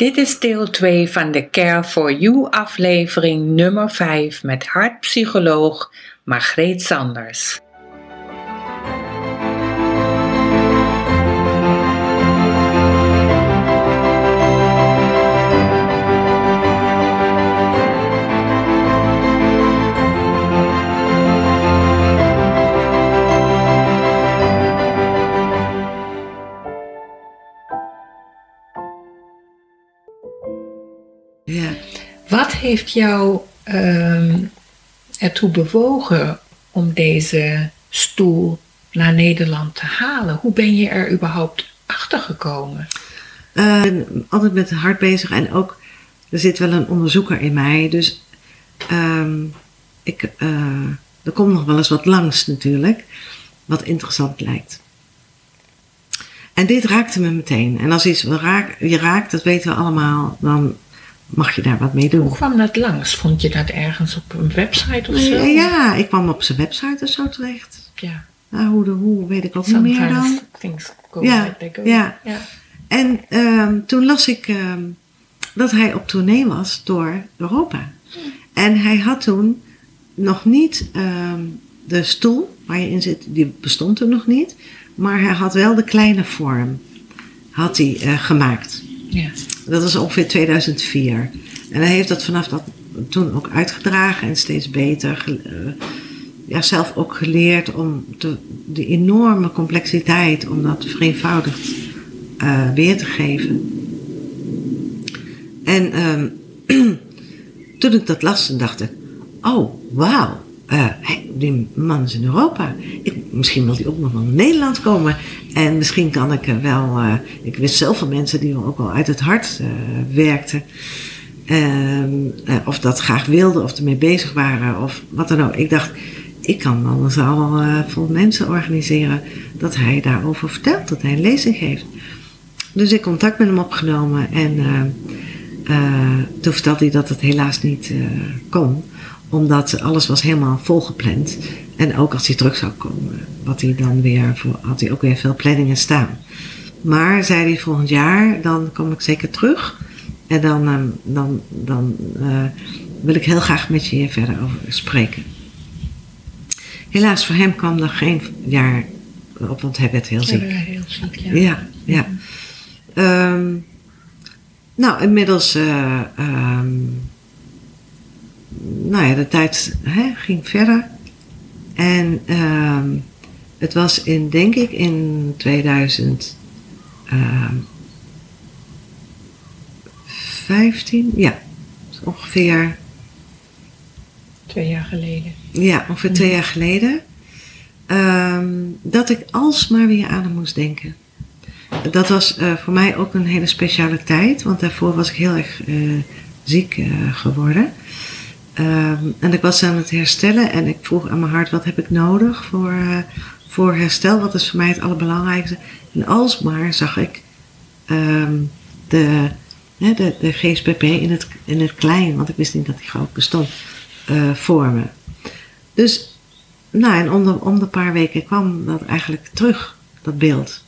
Dit is deel 2 van de Care for You aflevering nummer 5 met hartpsycholoog Margreet Sanders. Wat heeft jou ehm, ertoe bewogen om deze stoel naar Nederland te halen? Hoe ben je er überhaupt achter gekomen? Eh, ben altijd met hart bezig en ook, er zit wel een onderzoeker in mij, dus ehm, ik, eh, er komt nog wel eens wat langs natuurlijk, wat interessant lijkt. En dit raakte me meteen. En als iets wel raak, je raakt, dat weten we allemaal, dan mag je daar wat mee doen. Hoe kwam dat langs? Vond je dat ergens op een website of zo? Ja, ik kwam op zijn website of zo terecht. Ja. Nou, hoe, de, hoe weet ik ook niet meer dan. things go Ja, like they go. ja. ja. En ehm, toen las ik ehm, dat hij op tournee was door Europa. En hij had toen nog niet ehm, de stoel waar je in zit, die bestond toen nog niet. Maar hij had wel de kleine vorm had hij, eh, gemaakt. Ja. Dat was ongeveer 2004. En hij heeft dat vanaf dat toen ook uitgedragen en steeds beter. eh, ja, zelf ook geleerd om de enorme complexiteit, om dat vereenvoudigd eh, weer te geven. En ehm, toen ik dat las, dacht ik: oh, wauw. Eh, die man is in Europa. Misschien wil hij ook nog wel naar Nederland komen. En misschien kan ik er wel. eh, ik wist zelf mensen die ook wel uit het hart eh, werkten. Ehm, eh, of dat graag wilden, of ermee bezig waren, of wat dan ook. Ik dacht, ik kan wel een zaal eh, mensen organiseren dat hij daarover vertelt, dat hij een lezing geeft. Dus ik contact met hem opgenomen en eh, eh, toen vertelde hij dat het helaas niet eh, kon, omdat alles was helemaal volgepland. En ook als hij terug zou komen, wat hij dan weer voor, had hij ook weer veel planningen staan. Maar zei hij volgend jaar, dan kom ik zeker terug. En dan, eh, dan, dan eh, wil ik heel graag met je hier verder over spreken. Helaas voor hem kwam er geen jaar op, want hij werd heel Ja, ziek. heel ziek, ja. Ja, ja. Ehm, nou, inmiddels, eh, ehm, nou ja, de tijd hè, ging verder. En ehm, het was in, denk ik, in 2015, ja, ongeveer, Twee jaar geleden. ja, ongeveer twee jaar geleden, ehm, dat ik alsmaar weer aan hem moest denken. Dat was eh, voor mij ook een hele speciale tijd, want daarvoor was ik heel erg eh, ziek eh, geworden. Ehm, en ik was aan het herstellen en ik vroeg aan mijn hart, wat heb ik nodig voor, eh, voor herstel? Wat is voor mij het allerbelangrijkste? En alsmaar zag ik ehm, de, hè, de, de GSPP in het, in het klein, want ik wist niet dat die groot bestond, eh vormen. Dus, nou, en om de, om de paar weken kwam dat eigenlijk terug, dat beeld.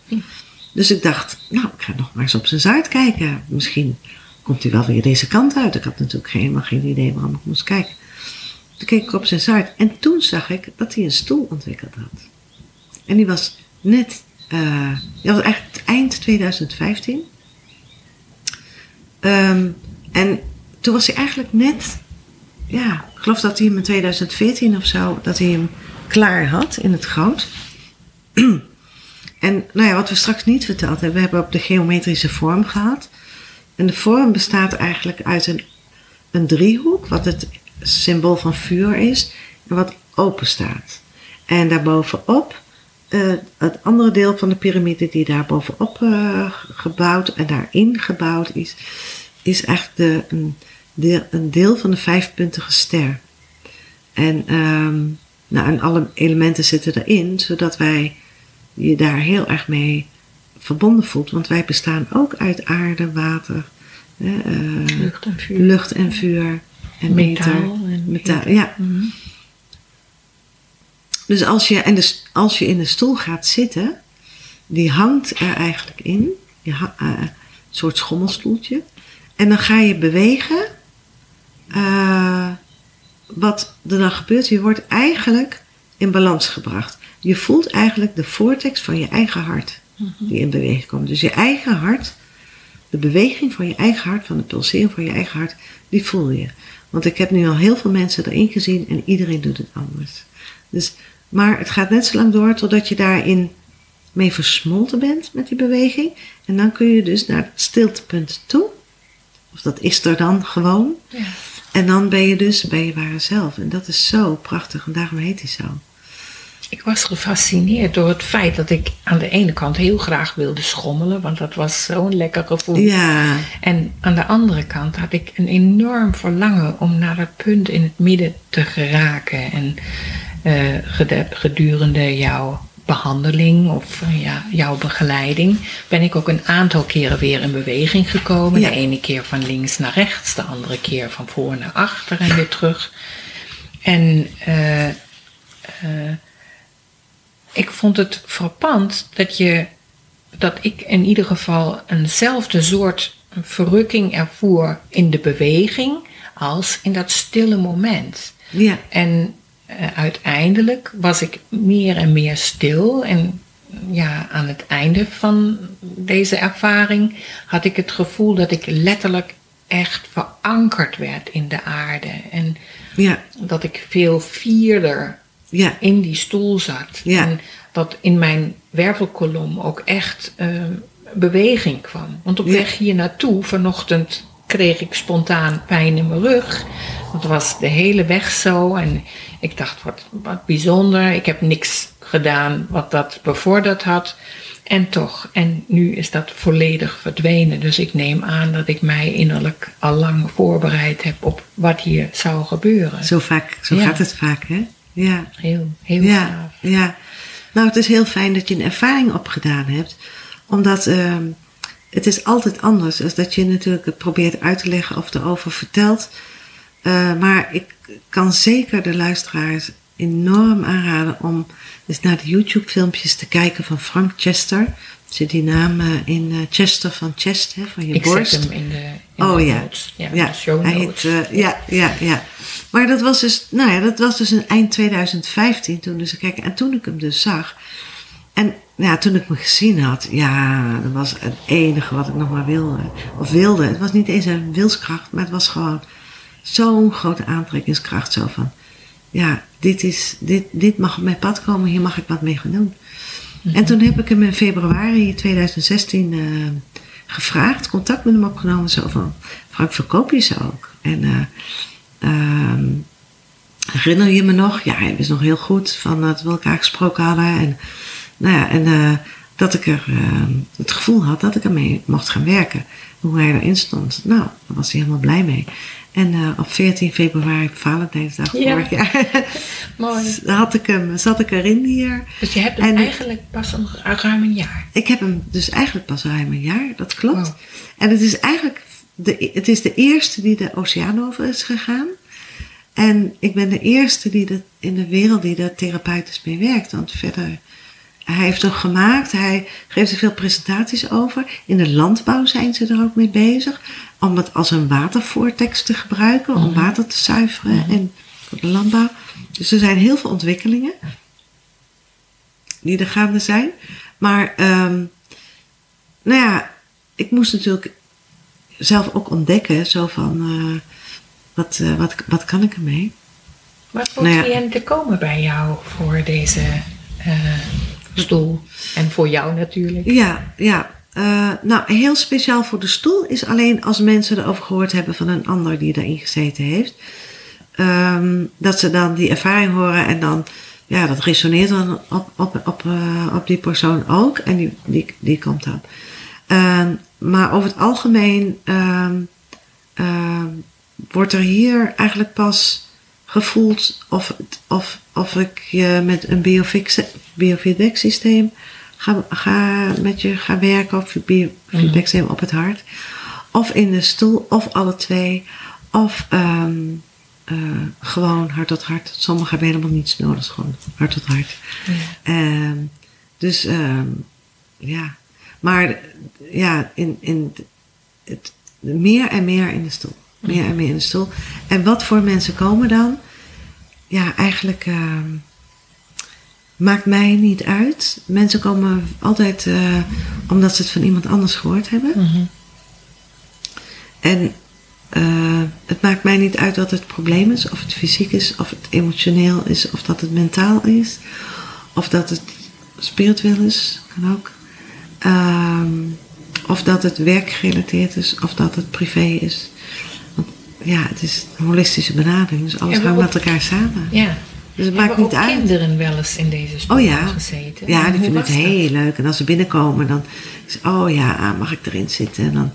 Dus ik dacht, nou, ik ga nog maar eens op zijn zuid kijken. Misschien komt hij wel weer deze kant uit. Ik had natuurlijk helemaal geen idee waarom ik moest kijken. Toen keek ik op zijn zuid en toen zag ik dat hij een stoel ontwikkeld had. En die was net, eh dat was het eind 2015. Ehm, en toen was hij eigenlijk net, ja, ik geloof dat hij hem in 2014 of zo, dat hij hem klaar had in het goud. En nou ja, wat we straks niet verteld hebben, we hebben op de geometrische vorm gehad. En de vorm bestaat eigenlijk uit een, een driehoek, wat het symbool van vuur is, en wat open staat. En daarbovenop, eh het andere deel van de piramide die daar bovenop eh, gebouwd en daarin gebouwd is, is eigenlijk de, een, deel, een deel van de vijfpuntige ster. En, ehm, nou, en alle elementen zitten erin, zodat wij je daar heel erg mee verbonden voelt. Want wij bestaan ook uit aarde, water, eh, Lucht en vuur. lucht en vuur en Metaal en- Metaal, ja. Mhm. Dus als je, en als je in de stoel gaat zitten, die hangt er eigenlijk in. Je ha- eh, een soort schommelstoeltje. En dan ga je bewegen. Eh, wat er dan gebeurt, je wordt eigenlijk in balans gebracht. Je voelt eigenlijk de vortex van je eigen hart die in beweging komt. Dus je eigen hart, de beweging van je eigen hart, van de pulsering van je eigen hart, die voel je. Want ik heb nu al heel veel mensen erin gezien en iedereen doet het anders. Dus, maar het gaat net zo lang door totdat je daarin mee versmolten bent met die beweging. En dan kun je dus naar het stiltepunt toe. Of dat is er dan gewoon. Ja. En dan ben je dus bij je ware zelf. En dat is zo prachtig en daarom heet hij zo. Ik was gefascineerd door het feit dat ik aan de ene kant heel graag wilde schommelen, want dat was zo'n lekker gevoel. Ja, En aan de andere kant had ik een enorm verlangen om naar dat punt in het midden te geraken. En gede- gedurende jouw behandeling of eh, ja, jouw begeleiding ben ik ook een aantal keren weer in beweging gekomen. Ja. De ene keer van links naar rechts, de andere keer van voor naar achter en weer terug. En eh, ik vond het frappant dat je dat ik in ieder geval eenzelfde soort verrukking ervoer in de beweging als in dat stille moment. ja, En eh, uiteindelijk was ik meer en meer stil. En ja, aan het einde van deze ervaring had ik het gevoel dat ik letterlijk echt verankerd werd in de aarde. En ja, dat ik veel vierder ja, in die stoel zat. Ja. En dat in mijn wervelkolom ook echt eh, beweging kwam. Want op Ja. weg hier naartoe, vanochtend kreeg ik spontaan pijn in mijn rug. Dat was de hele weg zo. En ik dacht, wat, wat bijzonder. Ik heb niks gedaan wat dat bevorderd had. En toch, en nu is dat volledig verdwenen. Dus ik neem aan dat ik mij innerlijk al lang voorbereid heb op wat hier zou gebeuren. zo vaak, zo Ja. gaat het vaak, hè? Ja, Heel, heel ja, gaaf. ja. Nou, het is heel fijn dat je een ervaring opgedaan hebt, omdat ehm, het is altijd anders als dat je natuurlijk het probeert uit te leggen of erover vertelt. Eh, maar ik kan zeker de luisteraars enorm aanraden om eens naar de YouTube-filmpjes te kijken van Frank Chester. Zit die naam eh, in eh, Chester van chest, hè, van je Ik borst. zet hem in de, Oh ja. notes. Ja, Ja, show notes. heet, eh, ja, ja, ja. Maar dat was dus, nou ja, dat was dus in eind 2015 toen dus kijk, en toen ik hem dus zag. En ja, toen ik me gezien had, ja, dat was het enige wat ik nog maar wilde. Of wilde. Het was niet eens een wilskracht, maar het was gewoon zo'n grote aantrekkingskracht. Zo van, ja, dit, is, dit, dit mag op mijn pad komen, hier mag ik wat mee gaan doen. En toen heb ik hem in februari 2016 eh, gevraagd, contact met hem opgenomen. Zo van, Frank, verkoop je ze ook? En eh, ehm, herinner je me nog? Ja, hij wist nog heel goed van dat we elkaar gesproken hadden. En, nou ja, en eh, dat ik er eh, het gevoel had dat ik ermee mocht gaan werken. Hoe hij erin stond. Nou, daar was hij helemaal blij mee. En eh, op 14 februari, op Valentijnsdag Ja. vorig jaar, Mooi. had ik hem, zat ik erin hier. Dus je hebt hem En- eigenlijk pas een, ruim een jaar. Ik heb hem dus eigenlijk pas ruim een jaar, dat klopt. Wow. En het is eigenlijk de, het is de eerste die de oceaan over is gegaan. En ik ben de eerste die dat in de wereld die daar therapeutisch mee werkt. Want verder, hij heeft hem gemaakt, hij geeft er veel presentaties over. In de landbouw zijn ze er ook mee bezig. Om het als een watervoortekst te gebruiken, om water te zuiveren en voor de landbouw. Dus er zijn heel veel ontwikkelingen die er gaande zijn. Maar, ehm, nou ja, ik moest natuurlijk zelf ook ontdekken, zo van, eh, wat, eh, wat, wat kan ik ermee? Wat voor Nou ja. cliënten komen bij jou voor deze eh, stoel? En voor jou natuurlijk. Ja, ja. Eh, nou, heel speciaal voor de stoel is alleen als mensen erover gehoord hebben van een ander die daarin gezeten heeft. Ehm, dat ze dan die ervaring horen en dan, ja, dat resoneert dan op, op, op, eh, op die persoon ook. En die, die, die komt dan. Ehm, maar over het algemeen ehm, wordt er hier eigenlijk pas gevoeld of, of, of ik je met een biofeedback systeem ga, ga met je ga werken of je biofeedback systeem op het hart. Of in de stoel, of alle twee. Of ehm, eh, gewoon hart tot hart. Sommigen hebben helemaal niets nodig, gewoon hart tot hart. Ehm, dus ehm, ja, maar ja, in, in het, meer en meer in de stoel. Meer en meer in de stoel. En wat voor mensen komen dan? Ja, eigenlijk maakt mij niet uit. Mensen komen altijd eh, omdat ze het van iemand anders gehoord hebben. Mhm. En eh, het maakt mij niet uit wat het probleem is, of het fysiek is, of het emotioneel is, of dat het mentaal is, of dat het spiritueel is, kan ook. Ehm, of dat het werkgerelateerd is, of dat het privé is. Want, ja, het is een holistische benadering, dus alles hangt met elkaar samen. Ja. Dus het maakt niet uit. kinderen wel eens in deze stoel Oh ja. gezeten? Ja, die vinden het heel leuk. En als ze binnenkomen, dan is oh ja, mag ik erin zitten? En dan,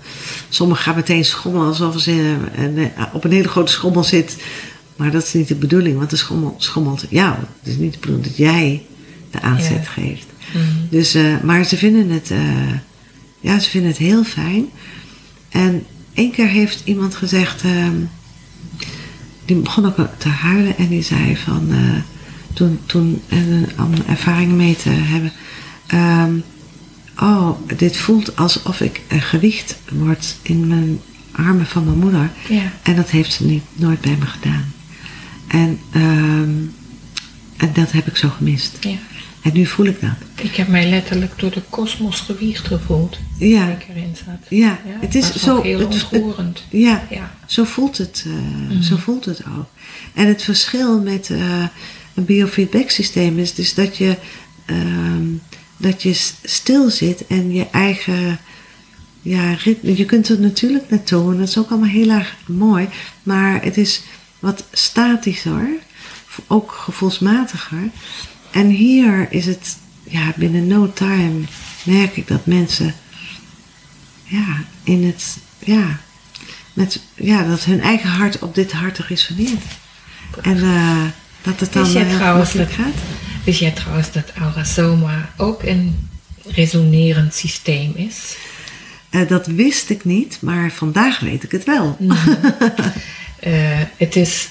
sommigen gaan meteen schommelen alsof ze eh, op een hele grote schommel zit. Maar dat is niet de bedoeling, want de schommel schommelt jou. Het is niet de bedoeling dat jij de aanzet Ja. geeft. Mhm. Dus, eh, maar ze vinden het, eh, ja, ze vinden het heel fijn. En één keer heeft iemand gezegd, ehm, die begon ook te huilen en die zei van, eh, toen, toen en, eh, om ervaring mee te hebben, ehm, oh, dit voelt alsof ik een gewicht word in mijn armen van mijn moeder. Ja. En dat heeft ze niet, nooit bij me gedaan. En, ehm, en dat heb ik zo gemist. ja. En nu voel ik dat. Ik heb mij letterlijk door de kosmos gewiegd gevoeld. Ja. Ik erin zat. Ja, het is zo- heel het- het- ontroerend. Ja, Ja. zo voelt het, eh, Mhm. zo voelt het ook. En het verschil met eh, een biofeedback systeem is dus dat je, ehm, dat je stil zit en je eigen ja, ritme. Je kunt er natuurlijk naartoe en dat is ook allemaal heel erg mooi. Maar het is wat statischer, ook gevoelsmatiger. En hier is het, ja, binnen no time merk ik dat mensen ja, in het, ja, met, ja, dat hun eigen hart op dit hart resoneert. En eh, dat het dan Wist jij eh, trouwens makkelijk dat- gaat. Wist jij trouwens dat Aurasoma ook een resonerend systeem is? Eh, dat wist ik niet, maar vandaag weet ik het wel. Eh, het is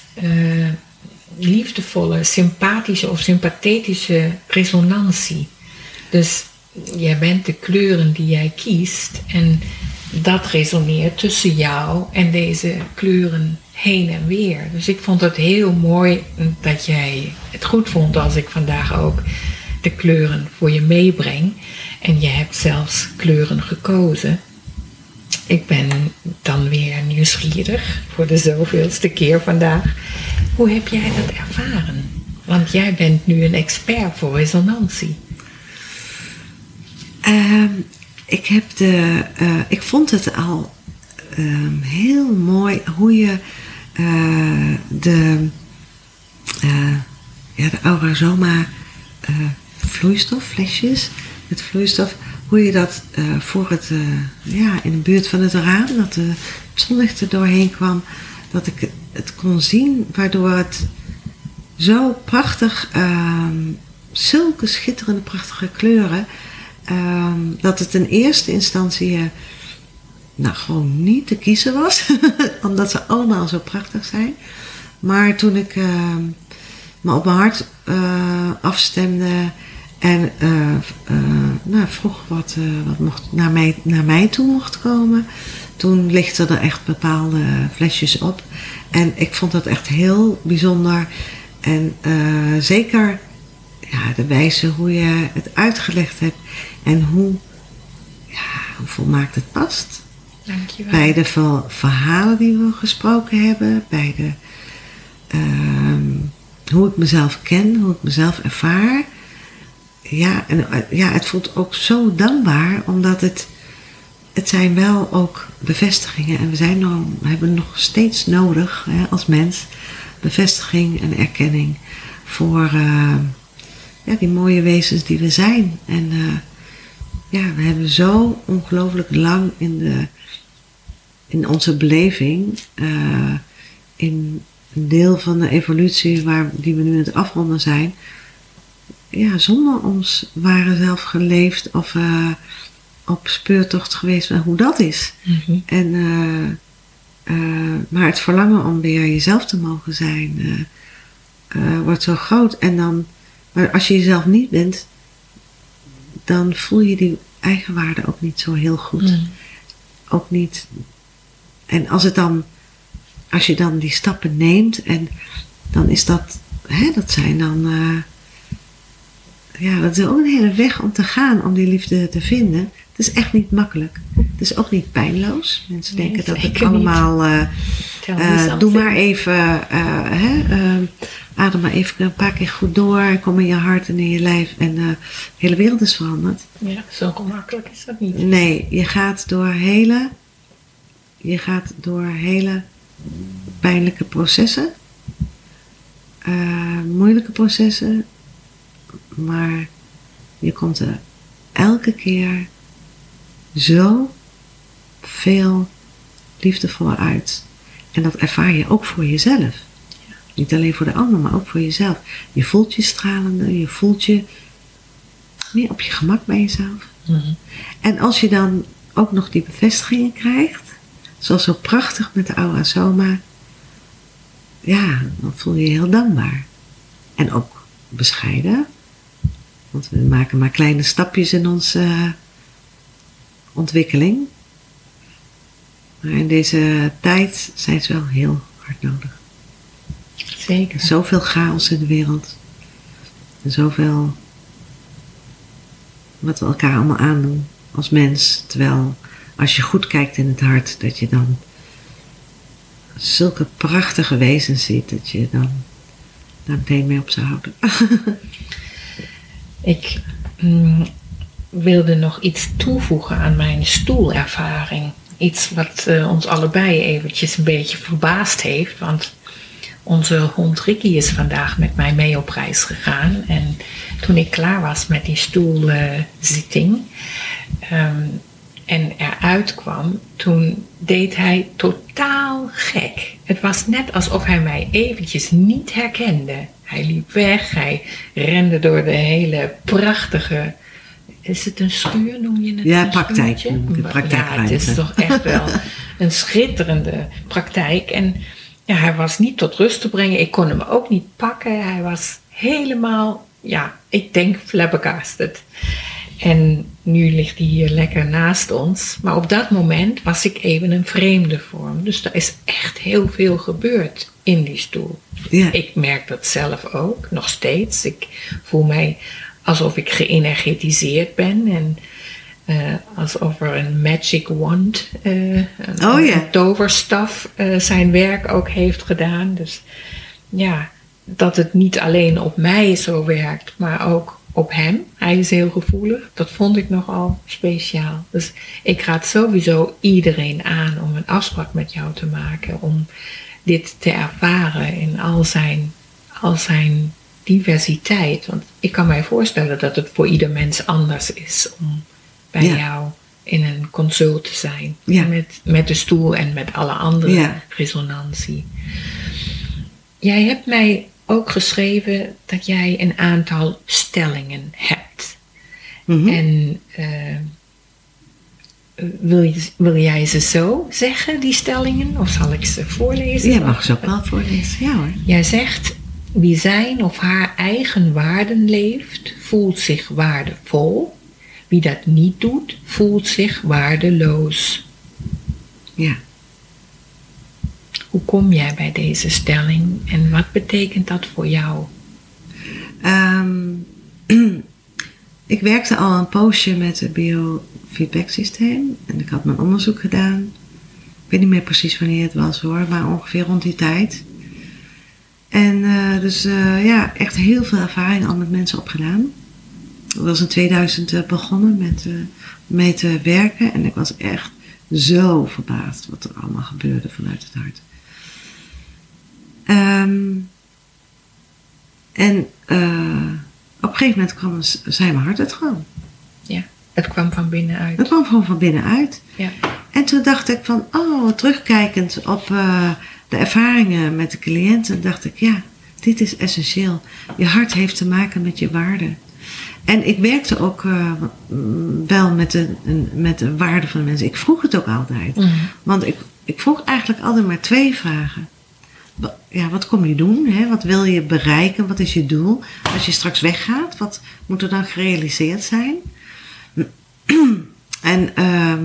liefdevolle, sympathische of sympathetische resonantie. Dus jij bent de kleuren die jij kiest en dat resoneert tussen jou en deze kleuren heen en weer. Dus ik vond het heel mooi dat jij het goed vond als ik vandaag ook de kleuren voor je meebreng. En je hebt zelfs kleuren gekozen. Ik ben dan weer nieuwsgierig voor de zoveelste keer vandaag. Hoe heb jij dat ervaren? Want jij bent nu een expert voor resonantie. Ehm, ik, heb de, eh, ik vond het al ehm, heel mooi hoe je eh, de, eh, ja, de Aurazoma eh, vloeistof, flesjes met vloeistof, hoe je dat voor het, ja, in de buurt van het raam, dat de zonlicht er doorheen kwam, dat ik het kon zien, waardoor het zo prachtig, ehm, zulke schitterende prachtige kleuren, ehm, dat het in eerste instantie eh, nou, gewoon niet te kiezen was, omdat ze allemaal zo prachtig zijn. Maar toen ik ehm, me op mijn hart eh, afstemde en eh, nou, vroeg wat, wat mocht naar, mij, naar mij toe mocht komen, toen lichten er echt bepaalde flesjes op. En ik vond dat echt heel bijzonder. En eh, zeker ja, de wijze hoe je het uitgelegd hebt en hoe, ja, hoe volmaakt het past. Dankjewel. Bij de ver- verhalen die we gesproken hebben, bij de, ehm, hoe ik mezelf ken, hoe ik mezelf ervaar. Ja, en eh, ja, het voelt ook zo dankbaar, omdat het, het zijn wel ook bevestigingen. En we, zijn nog, hebben nog steeds nodig hè, als mens bevestiging en erkenning voor eh, ja, die mooie wezens die we zijn. En eh, ja, we hebben zo ongelooflijk lang in, de, in onze beleving, eh, in een deel van de evolutie waar, die we nu aan het afronden zijn, ja, zonder ons ware zelf geleefd of op speurtocht geweest naar hoe dat is. Mhm. En, eh, eh, maar het verlangen om weer jezelf te mogen zijn eh, wordt zo groot. En dan, maar als je jezelf niet bent, dan voel je die eigenwaarde ook niet zo heel goed. Mhm. Ook niet en als het dan, als je dan die stappen neemt en dan is dat, hè, dat zijn dan, ja, dat is ook een hele weg om te gaan om die liefde te vinden. Het is echt niet makkelijk. Het is ook niet pijnloos. Mensen Nee, denken dat het allemaal, eh, eh, doe maar even, eh, hè, eh, adem maar even een paar keer goed door, kom in je hart en in je lijf en de hele wereld is veranderd. Ja, zo gemakkelijk is dat niet. Nee, je gaat door hele, je gaat door hele pijnlijke processen, moeilijke processen, maar je komt er elke keer zo veel liefdevol uit. En dat ervaar je ook voor jezelf. Niet alleen voor de ander, maar ook voor jezelf. Je voelt je stralender, je voelt je meer op je gemak bij jezelf. Mhm. En als je dan ook nog die bevestigingen krijgt, zoals zo prachtig met de Aura Soma, ja, dan voel je je heel dankbaar. En ook bescheiden, want we maken maar kleine stapjes in onze eh, ontwikkeling. Maar in deze tijd zijn ze wel heel hard nodig. Zeker. Zoveel chaos in de wereld. En zoveel wat we elkaar allemaal aandoen als mens. Terwijl als je goed kijkt in het hart, dat je dan zulke prachtige wezens ziet, dat je dan daar meteen mee op zou houden. Ik mm, wilde nog iets toevoegen aan mijn stoelervaring. Iets wat eh, ons allebei eventjes een beetje verbaasd heeft. Want onze hond Ricky is vandaag met mij mee op reis gegaan. En toen ik klaar was met die stoelzitting ehm, en eruit kwam, toen deed hij totaal gek. Het was net alsof hij mij eventjes niet herkende. Hij liep weg, hij rende door de hele prachtige. Is het een schuur, noem je het? Ja, praktijk ik het, Ja, het is toch echt wel een schitterende praktijk. En ja, hij was niet tot rust te brengen. Ik kon hem ook niet pakken. Hij was helemaal, ja, ik denk flabbergasted. En nu ligt hij hier lekker naast ons. Maar op dat moment was ik even een vreemde voor hem. Dus er is echt heel veel gebeurd in die stoel. Ja, Ik merk dat zelf ook, nog steeds. Ik voel mij alsof ik geënergetiseerd ben en eh, alsof er een magic wand, eh, een, Oh een toverstaf, eh, zijn werk ook heeft gedaan. Dus ja, dat het niet alleen op mij zo werkt, maar ook op hem. Hij is heel gevoelig. Dat vond ik nogal speciaal. Dus ik raad sowieso iedereen aan om een afspraak met jou te maken. Om dit te ervaren in al zijn, al zijn diversiteit. Want ik kan mij voorstellen dat het voor ieder mens anders is om bij Ja. jou in een consult te zijn. Ja. Met, met de stoel en met alle andere Ja. resonantie. Jij hebt mij ook geschreven dat jij een aantal stellingen hebt. mhm. En eh, wil, je, wil jij ze zo zeggen, die stellingen? Of zal ik ze voorlezen? Jij mag ze ook wel voorlezen. Ja hoor. Jij zegt, wie zijn of haar eigen waarden leeft, voelt zich waardevol. Wie dat niet doet, voelt zich waardeloos. Ja. Hoe kom jij bij deze stelling en wat betekent dat voor jou? Ehm, ik werkte al een poosje met het biofeedback systeem. En ik had mijn onderzoek gedaan. Ik weet niet meer precies wanneer het was hoor, maar ongeveer rond die tijd. En eh, dus eh, ja, echt heel veel ervaring al met mensen opgedaan. Ik was in 2000 eh, begonnen met eh, mee te werken. En ik was echt zo verbaasd wat er allemaal gebeurde vanuit het hart. Ehm, en op een gegeven moment kwam, zei mijn hart het gewoon. Het kwam van binnenuit. Het kwam gewoon van binnenuit. Ja. En toen dacht ik van, oh, terugkijkend op de ervaringen met de cliënten, dacht ik, ja, dit is essentieel. Je hart heeft te maken met je waarden. En ik werkte ook eh, wel met de, met de waarden van de mensen. Ik vroeg het ook altijd. Mhm. Want ik, ik vroeg eigenlijk altijd maar twee vragen. Ja, wat kom je doen? Hè? Wat wil je bereiken? Wat is je doel? Als je straks weggaat, wat moet er dan gerealiseerd zijn? En ehm,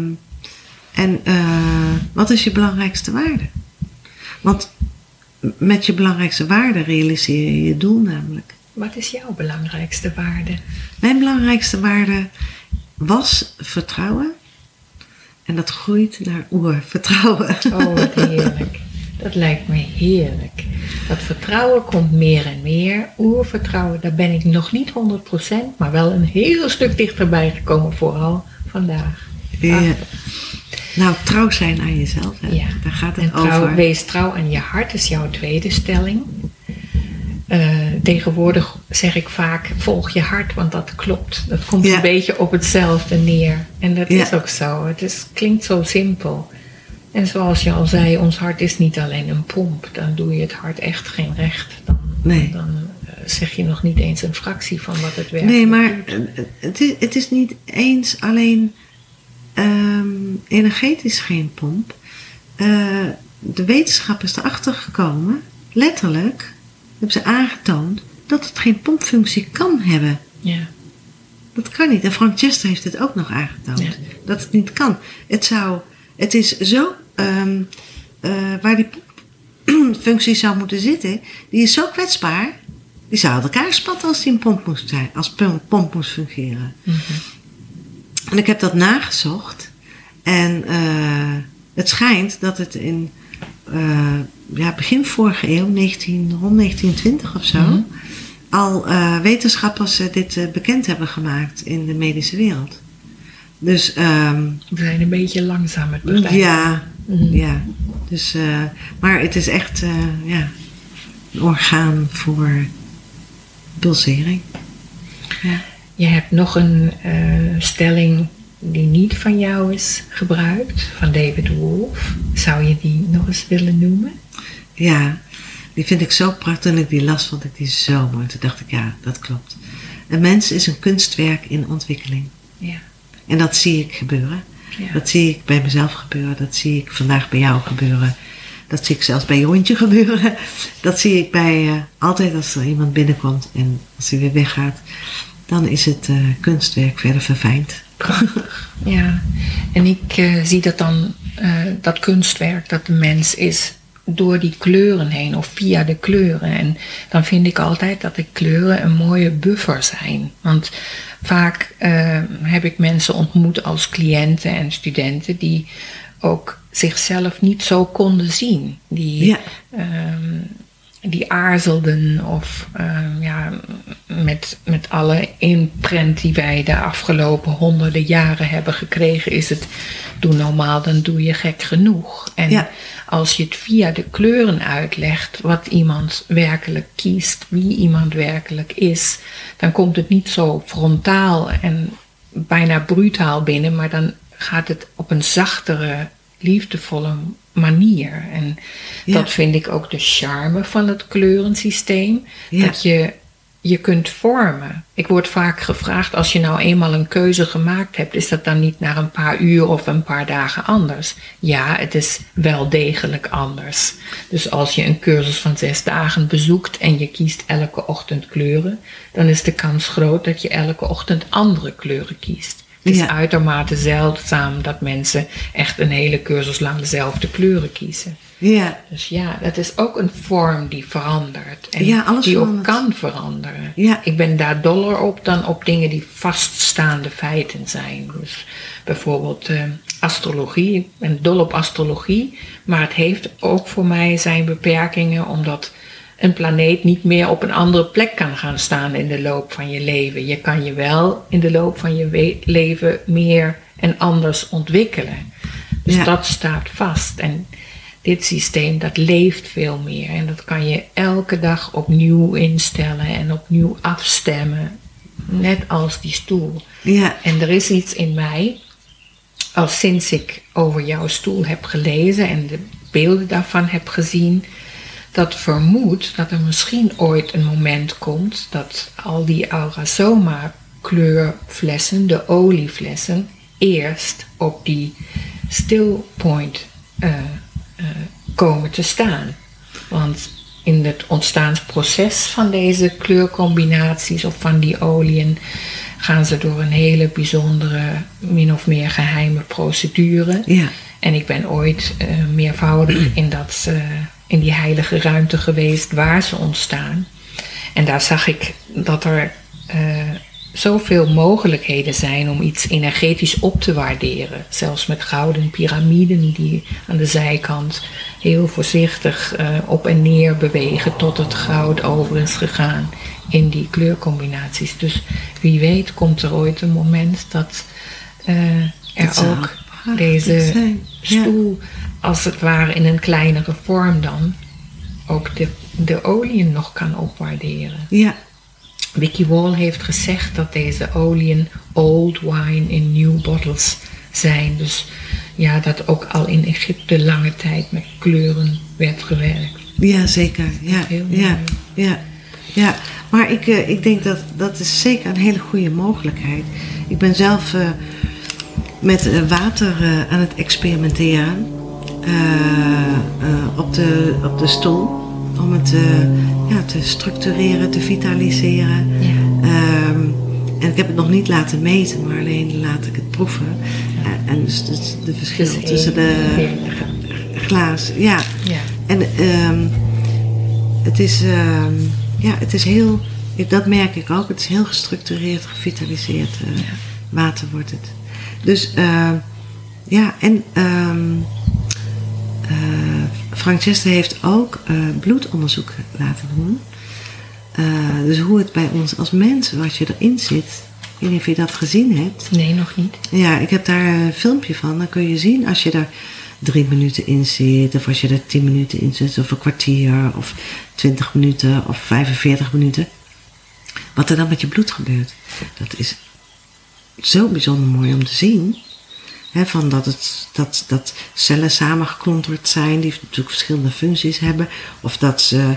En eh, wat is je belangrijkste waarde? Want met je belangrijkste waarde realiseer je je doel namelijk. Wat is jouw belangrijkste waarde? Mijn belangrijkste waarde was vertrouwen. En dat groeit naar oervertrouwen. Oh, wat heerlijk. Dat lijkt me heerlijk. Dat vertrouwen komt meer en meer. Oervertrouwen, daar ben ik nog niet 100%, maar wel een heel stuk dichterbij gekomen, vooral vandaag. Ja. Nou, trouw zijn aan jezelf, hè? Ja. daar gaat het En trouw, over. wees trouw aan je hart is jouw tweede stelling. Eh, tegenwoordig zeg ik vaak, volg je hart, want dat klopt. Dat komt Ja. een beetje op hetzelfde neer. En dat Ja. is ook zo. Het is, klinkt zo simpel. En zoals je al zei, ons hart is niet alleen een pomp. Dan doe je het hart echt geen recht. Dan, Nee. dan eh, zeg je nog niet eens een fractie van wat het werkt. Nee, maar het is, het is niet eens alleen ehm, energetisch geen pomp. Eh, de wetenschap is erachter gekomen, letterlijk, hebben ze aangetoond, dat het geen pompfunctie kan hebben. Ja. Dat kan niet. En Frank Chester heeft het ook nog aangetoond. Ja. Dat het niet kan. Het zou, het is zo, ehm, eh, waar die functie zou moeten zitten, die is zo kwetsbaar. Die zou uit elkaar spatten als die een pomp moest zijn, als pomp, pomp moest fungeren. Mhm. En ik heb dat nagezocht. En eh, het schijnt dat het in eh, ja, begin vorige eeuw, 19, rond 1920 of zo, Mhm. al eh, wetenschappers dit bekend hebben gemaakt in de medische wereld. Dus ehm, We zijn een beetje langzaam met begrijpen. ja, Mhm. ja. Dus, maar het is echt ja, een orgaan voor pulsering. Ja. Je hebt nog een eh, stelling die niet van jou is gebruikt, van David Wolf. Zou je die nog eens willen noemen? Ja, die vind ik zo prachtig. Toen ik die las, vond ik die zo mooi. Toen dacht ik, ja, dat klopt. Een mens is een kunstwerk in ontwikkeling. Ja. En dat zie ik gebeuren. ja. Dat zie ik bij mezelf gebeuren. Dat zie ik vandaag bij jou gebeuren. Dat zie ik zelfs bij je hondje gebeuren. Dat zie ik bij eh, altijd als er iemand binnenkomt en als hij weer weggaat. Dan is het eh, kunstwerk verder verfijnd. Ja, en ik eh, zie dat dan, eh, dat kunstwerk, dat de mens is door die kleuren heen of via de kleuren. En dan vind ik altijd dat de kleuren een mooie buffer zijn. Want vaak heb ik mensen ontmoet als cliënten en studenten die ook zichzelf niet zo konden zien. Die, Ja. ehm, die aarzelden of ehm, ja, met, met alle imprint die wij de afgelopen honderden jaren hebben gekregen, is het doe normaal, dan doe je gek genoeg. En Ja. als je het via de kleuren uitlegt wat iemand werkelijk kiest, wie iemand werkelijk is, dan komt het niet zo frontaal en bijna brutaal binnen, maar dan gaat het op een zachtere, liefdevolle manier. En Ja. dat vind ik ook de charme van het kleurensysteem. Ja. Dat je je kunt vormen. Ik word vaak gevraagd, als je nou eenmaal een keuze gemaakt hebt, is dat dan niet na een paar uur of een paar dagen anders? Ja, het is wel degelijk anders. Dus als je een cursus van zes dagen bezoekt en je kiest elke ochtend kleuren, dan is de kans groot dat je elke ochtend andere kleuren kiest. Het is Ja. uitermate zeldzaam dat mensen echt een hele cursus lang dezelfde kleuren kiezen. Ja, Dus ja, dat is ook een vorm die verandert. En Ja, alles die ook kan veranderen. Ja. Ik ben daar doller op dan op dingen die vaststaande feiten zijn. Dus bijvoorbeeld eh, astrologie. Ik ben dol op astrologie. Maar het heeft ook voor mij zijn beperkingen, omdat een planeet niet meer op een andere plek kan gaan staan in de loop van je leven. Je kan je wel in de loop van je leven meer en anders ontwikkelen. Dus Ja. dat staat vast. En dit systeem dat leeft veel meer. En dat kan je elke dag opnieuw instellen en opnieuw afstemmen. Net als die stoel. ja, En er is iets in mij, al sinds ik over jouw stoel heb gelezen en de beelden daarvan heb gezien, dat vermoedt dat er misschien ooit een moment komt dat al die Aurasoma kleurflessen, de olieflessen, eerst op die still point eh, eh, komen te staan. Want in het ontstaansproces van deze kleurcombinaties of van die oliën gaan ze door een hele bijzondere, min of meer geheime procedure. Ja. En ik ben ooit eh, meervoudig in, dat, in die heilige ruimte geweest waar ze ontstaan. En daar zag ik dat er eh, zoveel mogelijkheden zijn om iets energetisch op te waarderen. Zelfs met gouden piramiden die aan de zijkant heel voorzichtig eh, op en neer bewegen tot het goud over is gegaan in die kleurcombinaties. Dus wie weet komt er ooit een moment dat eh, er ook deze stoel als het ware in een kleinere vorm dan ook de, de oliën nog kan opwaarderen. Ja, Vicky Wall heeft gezegd dat deze oliën old wine in new bottles zijn. Dus ja, dat ook al in Egypte lange tijd met kleuren werd gewerkt. ja zeker. Ja, Heel ja, mooi. ja, ja. Maar ik, eh, ik denk dat dat is zeker een hele goede mogelijkheid. Ik ben zelf eh, met eh, water eh, aan het experimenteren. eh, op, de, op de stoel. Om het ja, te structureren, te vitaliseren. Ja. Ehm, en ik heb het nog niet laten meten, maar alleen laat ik het proeven. En dus, dus de verschil Dus tussen de glaas. Ja, Ja. en ehm, het is, ehm, ja, het is heel, dat merk ik ook, het is heel gestructureerd, gevitaliseerd Ja. water wordt het. Dus ehm, ja, en eh, Francesca heeft ook eh, bloedonderzoek laten doen. Eh, dus hoe het bij ons als mensen, wat je erin zit, ik weet niet of je dat gezien hebt. Nee, nog niet. Ja, ik heb daar een filmpje van. Dan kun je zien als je daar drie minuten in zit, of als je er tien minuten in zit, of een kwartier, of twintig minuten, of 45 minuten. Wat er dan met je bloed gebeurt. Dat is zo bijzonder mooi om te zien. Van dat, het, dat, dat cellen samengeklonterd zijn, die natuurlijk verschillende functies hebben. Of dat ze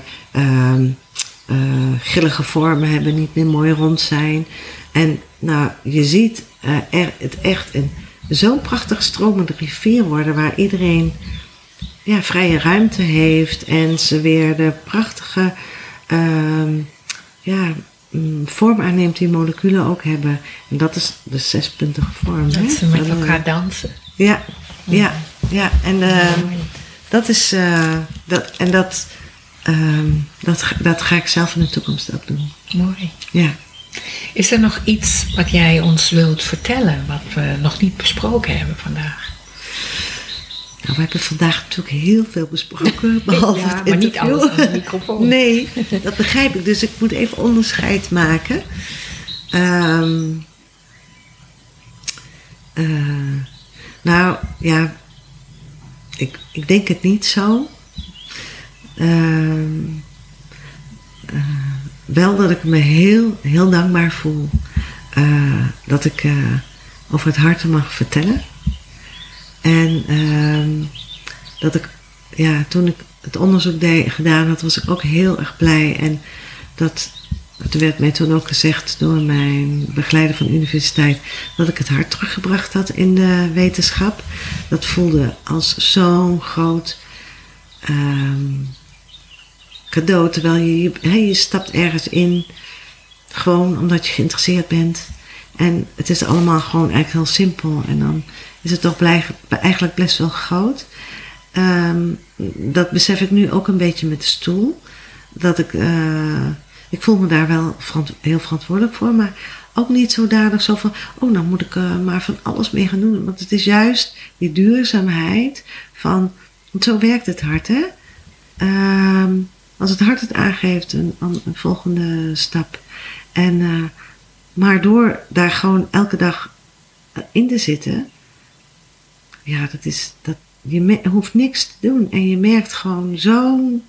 eh, grillige vormen hebben, niet meer mooi rond zijn. En nou, je ziet eh, er, het echt een zo'n prachtig stromende rivier worden waar iedereen ja, vrije ruimte heeft en ze weer de prachtige ehm, ja, vorm aanneemt die moleculen ook hebben. En dat is de zespuntige vorm. hè? Dat ze met eh, elkaar dansen. Ja, ja, ja. En Mooi. dat is, eh, dat, en dat, ehm, dat, dat ga ik zelf in de toekomst ook doen. Mooi. Ja. Is er nog iets wat jij ons wilt vertellen, wat we nog niet besproken hebben vandaag? Nou, we hebben vandaag natuurlijk heel veel besproken, behalve Ja, het maar niet alles aan de microfoon. Nee, dat begrijp ik. Dus ik moet even onderscheid maken. Ehm, eh, nou, ja, ik, ik denk het niet zo. Ehm, eh, wel dat ik me heel, heel dankbaar voel eh, dat ik over het hart mag vertellen. En ehm, dat ik, ja, toen ik het onderzoek deed, gedaan had, was ik ook heel erg blij. En dat, er werd mij toen ook gezegd door mijn begeleider van de universiteit dat ik het hart teruggebracht had in de wetenschap. Dat voelde als zo'n groot ehm, cadeau. Terwijl je, je, je stapt ergens in, gewoon omdat je geïnteresseerd bent. En het is allemaal gewoon eigenlijk heel simpel. En dan is het toch eigenlijk best wel groot. Ehm, dat besef ik nu ook een beetje met de stoel. Dat ik, eh, ik voel me daar wel heel verantwoordelijk voor, maar ook niet zodanig zo van, oh, nou moet ik er maar van alles mee gaan doen. Want het is juist die duurzaamheid van, want zo werkt het hart, hè? Ehm, als het hart het aangeeft, een, een volgende stap. En, eh, maar door daar gewoon elke dag eh, in te zitten, ja, dat is, dat, je hoeft niks te doen. En je merkt gewoon zo'n,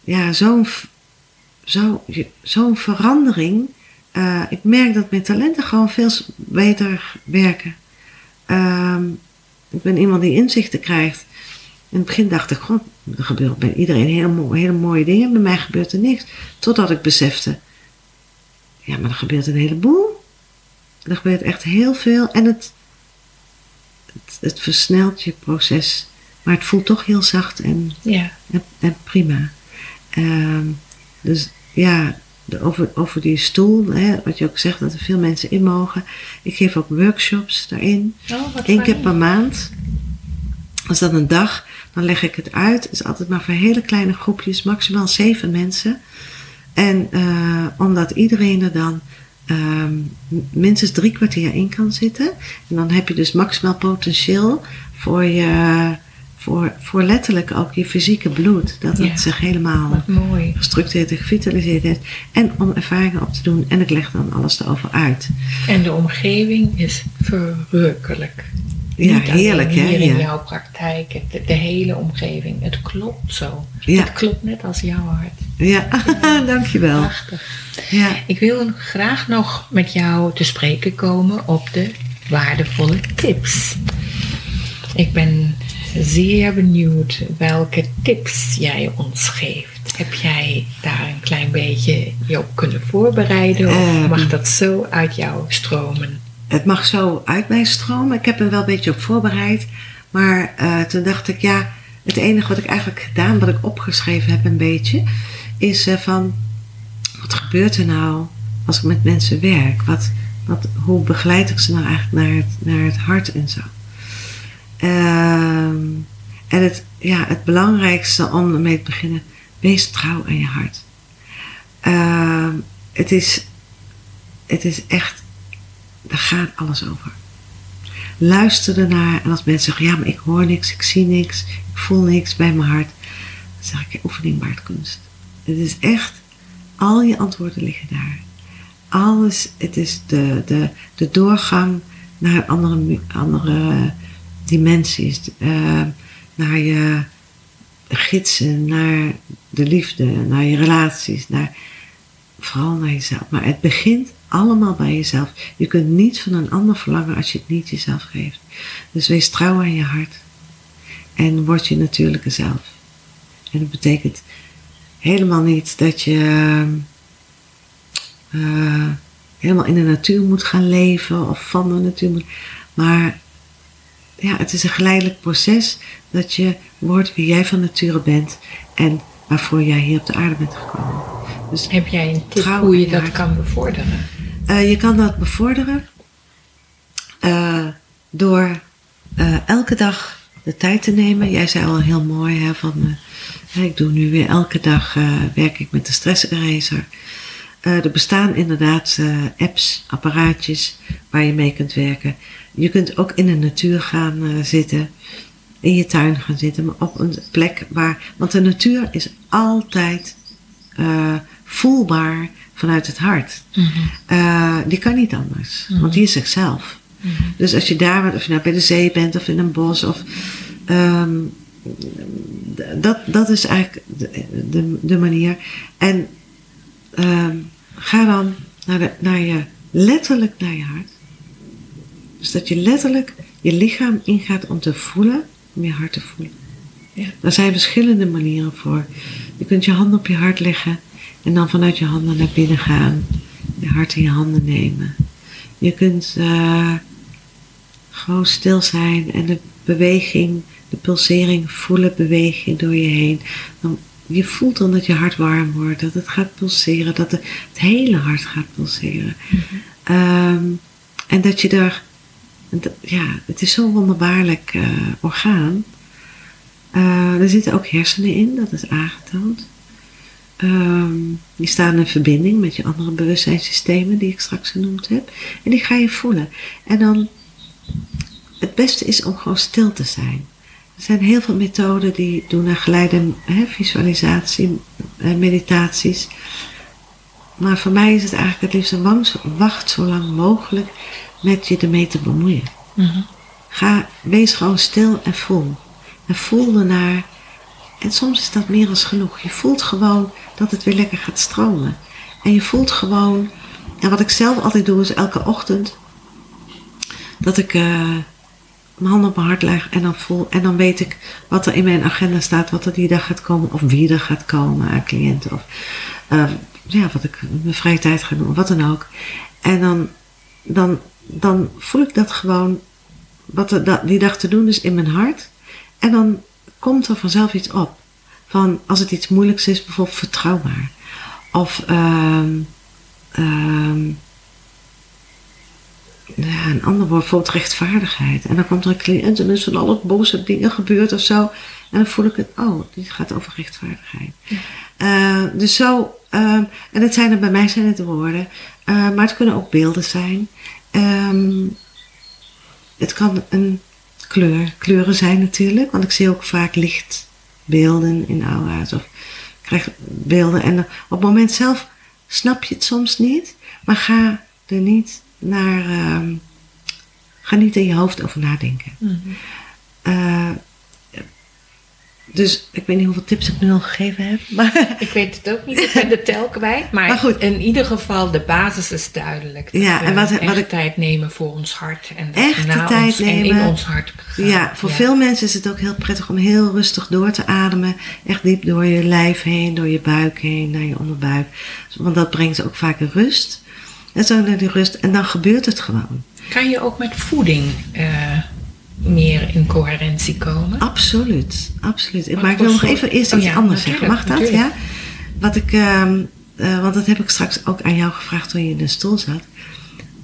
ja, zo'n, zo, zo'n verandering. Eh, ik merk dat mijn talenten gewoon veel beter werken. Ehm, ik ben iemand die inzichten krijgt. In het begin dacht ik, god, er gebeurt bij iedereen hele, mo- hele mooie dingen. Bij mij gebeurt er niks. Totdat ik besefte, ja, maar er gebeurt een heleboel. Er gebeurt echt heel veel. En het, het, het versnelt je proces. Maar het voelt toch heel zacht en, Ja, en, en prima. Ehm, dus ja, de, over, over die stoel, hè, wat je ook zegt, dat er veel mensen in mogen. Ik geef ook workshops daarin. Oh, Eén keer per maand. Als dat een dag, dan leg ik het uit. Het is altijd maar voor hele kleine groepjes, maximaal zeven mensen. En eh, omdat iedereen er dan ehm, minstens drie kwartier in kan zitten. En dan heb je dus maximaal potentieel voor je, voor, voor letterlijk ook je fysieke bloed. Dat het Ja. zich helemaal mooi. gestructureerd en gevitaliseerd heeft. En om ervaringen op te doen. En ik leg dan alles erover uit. En de omgeving is verrukkelijk. Ja, Niet heerlijk hè? Hier in Ja. jouw praktijk, het- de, hele omgeving. Het klopt zo. Ja. Het klopt net als jouw hart. Ja, dankjewel. Prachtig. Ja. Ik wil graag nog met jou te spreken komen op de waardevolle tips. Ik ben zeer benieuwd welke tips jij ons geeft. Heb jij daar een klein beetje je op kunnen voorbereiden? Of Ehm. mag dat zo uit jou stromen? Het mag zo uit mij stromen. Ik heb er wel een beetje op voorbereid. Maar eh, toen dacht ik, ja, het enige wat ik eigenlijk gedaan, wat ik opgeschreven heb een beetje, is eh, van, wat gebeurt er nou als ik met mensen werk? Wat, wat, hoe begeleid ik ze nou eigenlijk naar het, naar het hart en zo? Ehm, en het, ja, het belangrijkste om ermee te beginnen, wees trouw aan je hart. Ehm, het, is, het is echt daar gaat alles over. Luister ernaar en als mensen zeggen, ja, maar ik hoor niks, ik zie niks, ik voel niks bij mijn hart, dan zeg ik, oefening baart kunst. Het is echt, al je antwoorden liggen daar. Alles, het is de, de, de doorgang naar andere, andere dimensies, eh, naar je gidsen, naar de liefde, naar je relaties, naar, vooral naar jezelf. Maar het begint allemaal bij jezelf. Je kunt niet van een ander verlangen als je het niet jezelf geeft. Dus wees trouw aan je hart. En word je natuurlijke zelf. En dat betekent helemaal niet dat je eh, helemaal in de natuur moet gaan leven of van de natuur moet. Maar ja, het is een geleidelijk proces dat je wordt wie jij van nature bent en waarvoor jij hier op de aarde bent gekomen. Dus Heb jij een tip hoe je dat kan bevorderen? Eh, je kan dat bevorderen eh, door eh, elke dag de tijd te nemen. Jij zei al heel mooi hè, van ik doe nu weer elke dag werk ik met de stress eraser. Er bestaan inderdaad apps, apparaatjes waar je mee kunt werken. Je kunt ook in de natuur gaan zitten, in je tuin gaan zitten, maar op een plek waar. Want de natuur is altijd voelbaar vanuit het hart. Eh, die kan niet anders, want die is zichzelf. Dus als je daar, bent, of je nou bij de zee bent of in een bos, of, ehm, dat, dat is eigenlijk de, de, de manier. En ehm, ga dan naar, de, naar je, letterlijk naar je hart. Dus dat je letterlijk je lichaam ingaat om te voelen, om je hart te voelen. Ja. Daar zijn verschillende manieren voor. Je kunt je hand op je hart leggen en dan vanuit je handen naar binnen gaan. Je hart in je handen nemen. Je kunt eh, gewoon stil zijn en de beweging, de pulsering voelen bewegen door je heen. Dan, je voelt dan dat je hart warm wordt, dat het gaat pulseren, dat het hele hart gaat pulseren. Ehm, en dat je dat- ja, het is zo'n wonderbaarlijk eh, orgaan. Eh, er zitten ook hersenen in, dat is aangetoond. Ehm, die staan in verbinding met je andere bewustzijnssystemen die ik straks genoemd heb. En die ga je voelen. En dan, het beste is om gewoon stil te zijn. Er zijn heel veel methoden die doen aan geleide hè, visualisatie, eh, meditaties. Maar voor mij is het eigenlijk het liefst een wang- wacht zo lang mogelijk met je ermee te bemoeien. Mhm. Ga, wees gewoon stil en voel. En voel ernaar. En soms is dat meer dan genoeg. Je voelt gewoon dat het weer lekker gaat stromen. En je voelt gewoon. En wat ik zelf altijd doe is elke ochtend. Dat ik eh, mijn hand op mijn hart leg en dan voel. En dan weet ik wat er in mijn agenda staat. Wat er die dag gaat komen. Of wie er gaat komen aan cliënten. Of eh, ja, wat ik mijn vrije tijd ga doen. Wat dan ook. En dan, dan, dan voel ik dat gewoon. Wat er die dag te doen is in mijn hart. En dan komt er vanzelf iets op. Van als het iets moeilijks is, bijvoorbeeld vertrouw maar. Of ehm, ehm, ja, een ander woord, bijvoorbeeld rechtvaardigheid. En dan komt er een cliënt en is van alle boze dingen gebeurd of zo. En dan voel ik het, oh, dit gaat over rechtvaardigheid. Eh, dus zo, ehm, en het zijn er bij mij zijn het woorden, eh, maar het kunnen ook beelden zijn. Het kan een kleur, kleuren zijn natuurlijk, want ik zie ook vaak lichtbeelden in aura's of krijg beelden. En op het moment zelf snap je het soms niet, maar ga er niet naar, ehm, ga niet in je hoofd over nadenken. Eh, dus ik weet niet hoeveel tips ik nu al gegeven heb. Maar Ik weet het ook niet, ik ben de tel kwijt. Maar, Maar goed. in ieder geval, de basis is duidelijk. Ja, en wat- wat ik- tijd nemen voor ons hart. En dat Echt de tijd ons, En in nemen. ons hart gaan. ja, voor veel mensen is het ook heel prettig om heel rustig door te ademen. Echt diep door je lijf heen, door je buik heen, naar je onderbuik. Want dat brengt ook vaak rust. En zo naar die rust. En dan gebeurt het gewoon. Kan je ook met voeding eh, meer in coherentie komen? Absoluut, absoluut. Wat maar ik wil nog even eerst Oh iets ja, anders zeggen. Mag natuurlijk, dat? Ja? Wat ik, ehm, eh, want dat heb ik straks ook aan jou gevraagd toen je in de stoel zat.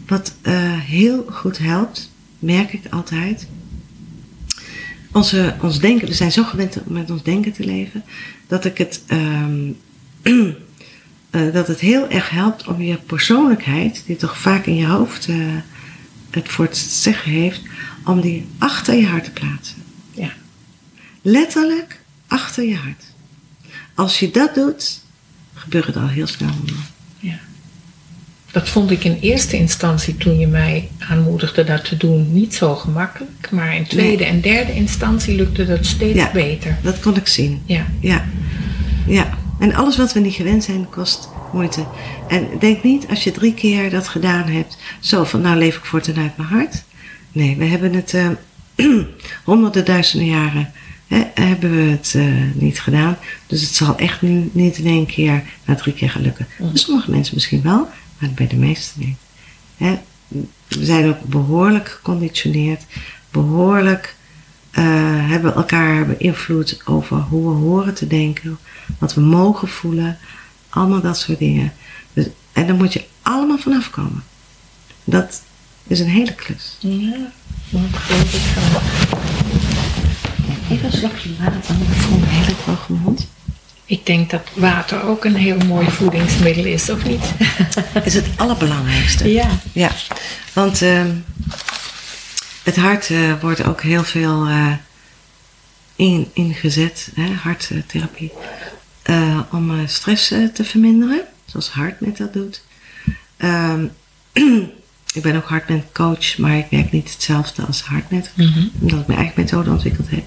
Wat eh, heel goed helpt, merk ik altijd. Onze, ons denken, we zijn zo gewend om met ons denken te leven, dat ik het. ehm, eh, dat het heel erg helpt om je persoonlijkheid, die toch vaak in je hoofd het voor het zeggen heeft, om die achter je hart te plaatsen. Ja. Letterlijk achter je hart. Als je dat doet, gebeurt het al heel snel. Ja. Dat vond ik in eerste instantie toen je mij aanmoedigde dat te doen niet zo gemakkelijk. Maar in tweede en derde instantie lukte dat steeds Ja. beter. Dat kon ik zien. Ja. Ja. ja. En alles wat we niet gewend zijn, kost moeite. En denk niet, als je drie keer dat gedaan hebt, zo van nou leef ik voortaan uit mijn hart. Nee, we hebben het eh, honderden duizenden jaren hè, hebben we het eh, niet gedaan. Dus het zal echt nu niet in één keer na drie keer gaan lukken. Bij sommige mensen misschien wel, maar bij de meesten niet. Hè? We zijn ook behoorlijk geconditioneerd, behoorlijk eh, hebben elkaar beïnvloed over hoe we horen te denken, wat we mogen voelen, allemaal dat soort dingen. Dus, en daar moet je allemaal vanaf komen. Dat is een hele klus. Ja, dat geloof ik wel. Even een slokje water, want ik voel me heel mond. Ik denk dat water ook een heel mooi voedingsmiddel is, of niet? is het allerbelangrijkste. ja. Ja, want ehm, het hart eh, wordt ook heel veel eh, in, ingezet, hè, harttherapie, eh, om stress te verminderen, zoals HeartMath dat doet. Ik ben ook HeartMath coach, maar ik werk niet hetzelfde als HeartMath, Mhm. omdat ik mijn eigen methode ontwikkeld heb.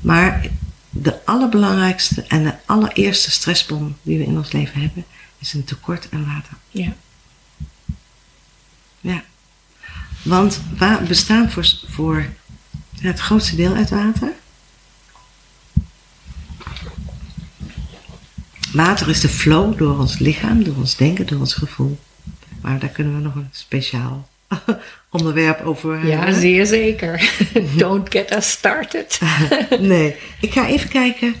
Maar de allerbelangrijkste en de allereerste stressbom die we in ons leven hebben, is een tekort aan water. ja. Ja, want we bestaan voor, voor het grootste deel uit water. Water is de flow door ons lichaam, door ons denken, door ons gevoel. Maar daar kunnen we nog een speciaal onderwerp over hebben. ja, zeer zeker. Don't get us started. Nee, ik ga even kijken.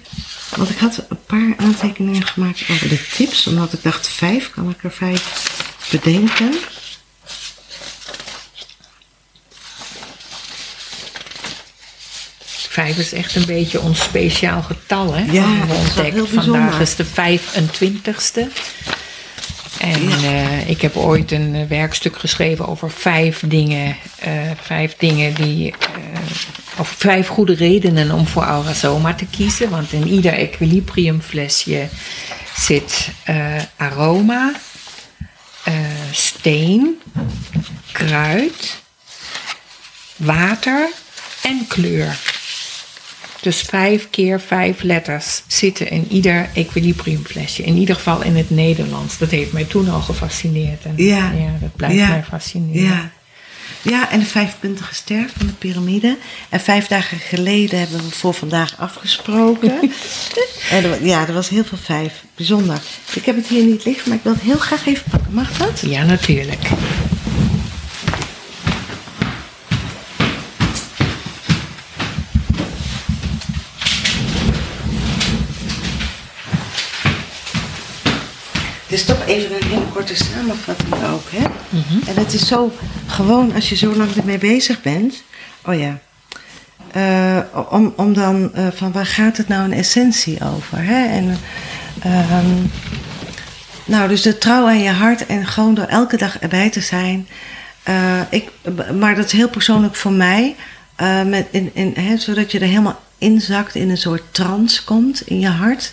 Want ik had een paar aantekeningen gemaakt over de tips. Omdat ik dacht, vijf, kan ik er vijf bedenken? Vijf is echt een beetje ons speciaal getal, hè? Ja, dat is heel bijzonder. Vandaag is de 25ste. En eh, ik heb ooit een eh, werkstuk geschreven over vijf dingen. eh, vijf dingen die. of vijf goede redenen om voor Aurasoma te kiezen. Want in ieder equilibriumflesje zit aroma, steen, kruid, water en kleur. Dus vijf keer vijf letters zitten in ieder equilibriumflesje. In ieder geval in het Nederlands. Dat heeft mij toen al gefascineerd. En Ja. dat blijft Ja. mij fascineren. Ja. Ja, en de vijfpuntige ster van de piramide. En vijf dagen geleden hebben we voor vandaag afgesproken. en er, ja, er was heel veel vijf. Bijzonder. Ik heb het hier niet liggen, maar ik wil het heel graag even pakken. Mag dat? Ja, natuurlijk. Dit is toch even een hele korte samenvatting ook, hè? Mhm. En het is zo gewoon als je zo lang ermee bezig bent. Oh ja. Eh, om, om dan eh, van waar gaat het nou in essentie over? Hè? En, ehm, nou, dus de trouw aan je hart en gewoon door elke dag erbij te zijn. Eh, ik, maar dat is heel persoonlijk voor mij. met in, in, hè, zodat je er helemaal inzakt in een soort trance komt in je hart.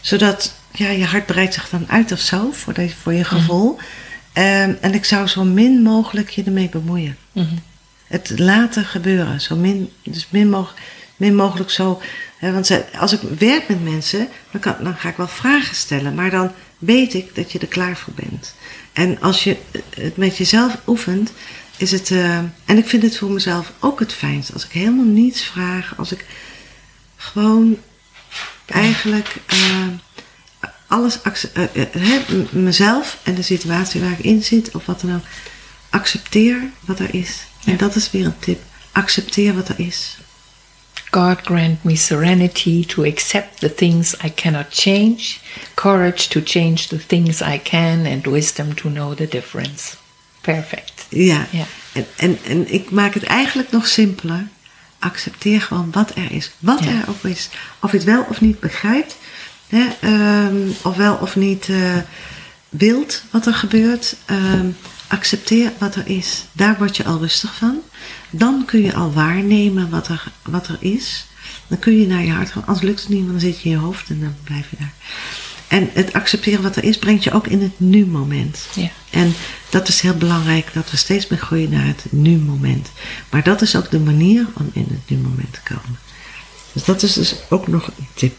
Zodat ja, je hart breidt zich dan uit of zo voor, de, voor je gevoel. Ehm, en ik zou zo min mogelijk je ermee bemoeien. Mhm. Het laten gebeuren. Zo min, dus min, mogelijk, min mogelijk zo. Hè, want ze- als ik werk met mensen, dan, kan, dan ga ik wel vragen stellen. Maar dan weet ik dat je er klaar voor bent. En als je het met jezelf oefent, is het. eh, en ik vind het voor mezelf ook het fijnst. Als ik helemaal niets vraag. Als ik gewoon eigenlijk eh, alles, m- mezelf en de situatie waar ik in zit, of wat dan ook, accepteer wat er is. En dat is weer een tip. Accepteer wat er is. God grant me serenity to accept the things I cannot change, courage to change the things I can, and wisdom to know the difference. Perfect. Ja. Ja. En, en, en ik maak het eigenlijk nog simpeler. Accepteer gewoon wat er is. Wat Ja. er ook is. Of je het wel of niet begrijpt. Hè, ehm, of wel of niet eh, wilt wat er gebeurt. ehm, accepteer wat er is. Daar word je al rustig van. Dan kun je al waarnemen wat er, wat er is. Dan kun je naar je hart gaan. Anders lukt het niet, want dan zit je in je hoofd en dan blijf je daar. En het accepteren wat er is, brengt je ook in het nu-moment. Ja. En dat is heel belangrijk, dat we steeds meer groeien naar het nu-moment. Maar dat is ook de manier om in het nu-moment te komen. Dus dat is dus ook nog een tip.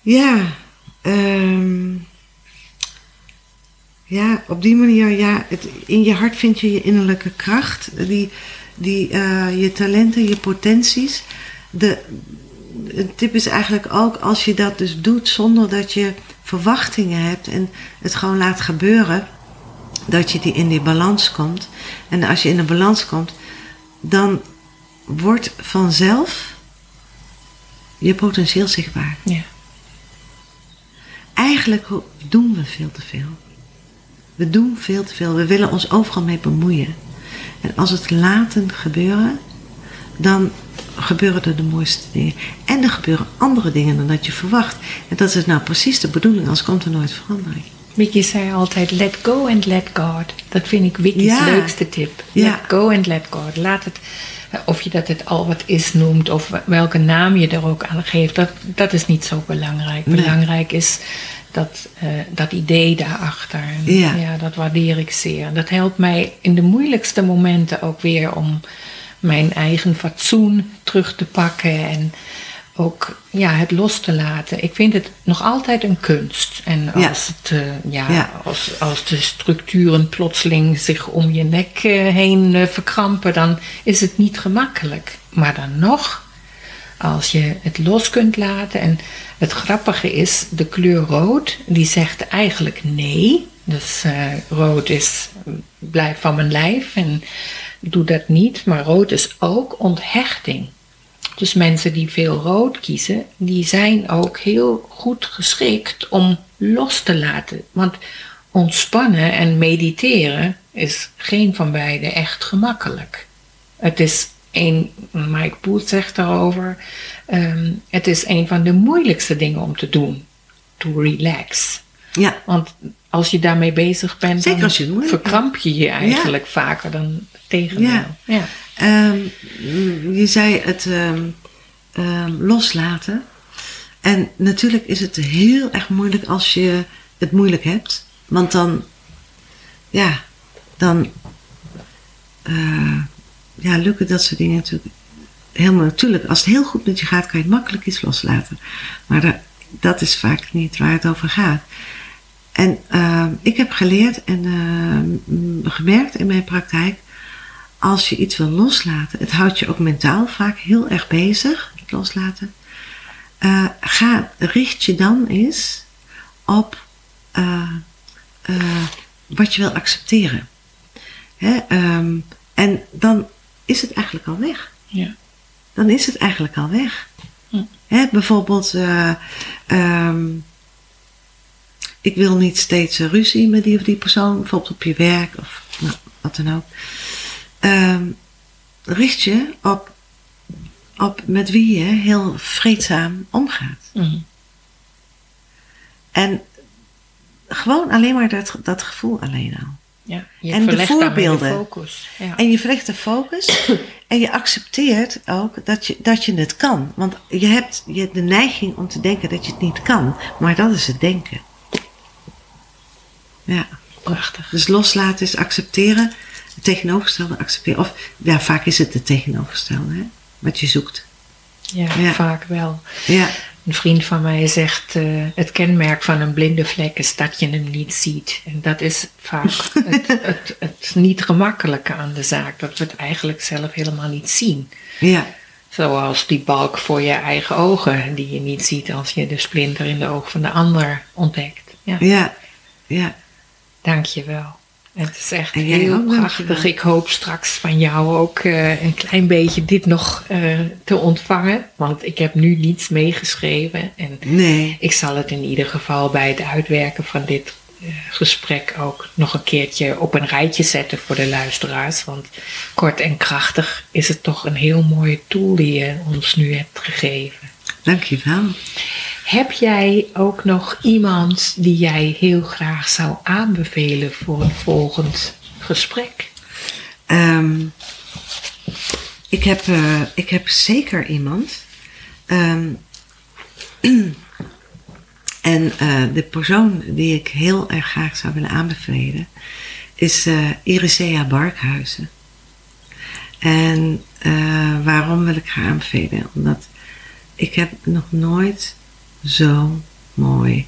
Ja, ehm, ja op die manier, ja, het, in je hart vind je je innerlijke kracht, die, die, eh, je talenten, je potenties. De, een tip is eigenlijk ook als je dat dus doet zonder dat je verwachtingen hebt en het gewoon laat gebeuren, dat je die in die balans komt. En als je in een balans komt, dan wordt vanzelf je potentieel zichtbaar. Ja. Eigenlijk doen we veel te veel. We doen veel te veel. We willen ons overal mee bemoeien. En als het laten gebeuren, dan gebeuren er de mooiste dingen. En er gebeuren andere dingen dan dat je verwacht. En dat is nou precies de bedoeling, anders komt er nooit verandering. Vicky zei altijd, let go and let God. Dat vind ik Vicky's Ja. leukste tip. Ja. Let go and let God. Laat het, of je dat het al wat is noemt, of welke naam je er ook aan geeft, dat, dat is niet zo belangrijk. Nee. Belangrijk is dat, eh, dat idee daarachter. En Ja. dat waardeer ik zeer. Dat helpt mij in de moeilijkste momenten ook weer om mijn eigen fatsoen terug te pakken en ook ja, het los te laten. Ik vind het nog altijd een kunst. En Ja. als, het, eh, ja, Ja. Als, als de structuren plotseling zich om je nek eh, heen eh, verkrampen, dan is het niet gemakkelijk. Maar dan nog, als je het los kunt laten. En het grappige is, de kleur rood, die zegt eigenlijk nee. Dus rood is, blijf van mijn lijf en doe dat niet. Maar rood is ook onthechting. Dus mensen die veel rood kiezen, die zijn ook heel goed geschikt om los te laten. Want ontspannen en mediteren is geen van beide echt gemakkelijk. Het is een, Mike Booth zegt daarover, ehm, het is een van de moeilijkste dingen om te doen. To relax. Ja, Want als je daarmee bezig bent, Zeker dan als je verkramp je je eigenlijk vaker dan tegendeel. Ja. ja. Ehm, je zei het ehm, ehm, loslaten. En natuurlijk is het heel erg moeilijk als je het moeilijk hebt. Want dan, ja, dan eh, ja, lukken dat soort dingen natuurlijk helemaal natuurlijk. Als het heel goed met je gaat, kan je makkelijk iets loslaten. Maar dat, dat is vaak niet waar het over gaat. En ik heb geleerd en gemerkt in mijn praktijk als je iets wil loslaten, het houdt je ook mentaal vaak heel erg bezig, het loslaten. Eh, ga, richt je dan eens op eh, eh, wat je wil accepteren. Hè, ehm, en dan is het eigenlijk al weg. Ja. Dan is het eigenlijk al weg. Hè, bijvoorbeeld, eh, ehm, ik wil niet steeds ruzie met die of die persoon, bijvoorbeeld op je werk of nou, wat dan ook. Ehm, richt je op, op met wie je heel vreedzaam omgaat. Mhm. En gewoon alleen maar dat, dat gevoel alleen al. Ja, je En de voorbeelden. De focus. Ja. En je verlegt de focus en je accepteert ook dat je, dat je het kan. Want je hebt, je hebt de neiging om te denken dat je het niet kan. Maar dat is het denken. Ja, Prachtig. dus loslaten is accepteren. Het tegenovergestelde accepteren. Of ja, vaak is het het tegenovergestelde. Hè? Wat je zoekt. Ja, Ja. vaak wel. Ja, Een vriend van mij zegt: eh, het kenmerk van een blinde vlek is dat je hem niet ziet. En dat is vaak het, het, het niet gemakkelijke aan de zaak, dat we het eigenlijk zelf helemaal niet zien. ja, Zoals die balk voor je eigen ogen, die je niet ziet als je de splinter in de oog van de ander ontdekt. Ja, ja, ja. dank je wel. Het is echt heel je prachtig. Ik hoop straks van jou ook eh, een klein beetje dit nog eh, te ontvangen. Want ik heb nu niets meegeschreven. En Nee, ik zal het in ieder geval bij het uitwerken van dit eh, gesprek ook nog een keertje op een rijtje zetten voor de luisteraars. Want kort en krachtig is het toch een heel mooie tool die je ons nu hebt gegeven. Dankjewel. Heb jij ook nog iemand die jij heel graag zou aanbevelen voor een volgend gesprek? Ehm, ik, heb, eh, ik heb zeker iemand. Ehm, en eh, de persoon die ik heel erg graag zou willen aanbevelen is Irisea Barkhuizen. En waarom wil ik haar aanbevelen? Omdat ik heb nog nooit zo mooi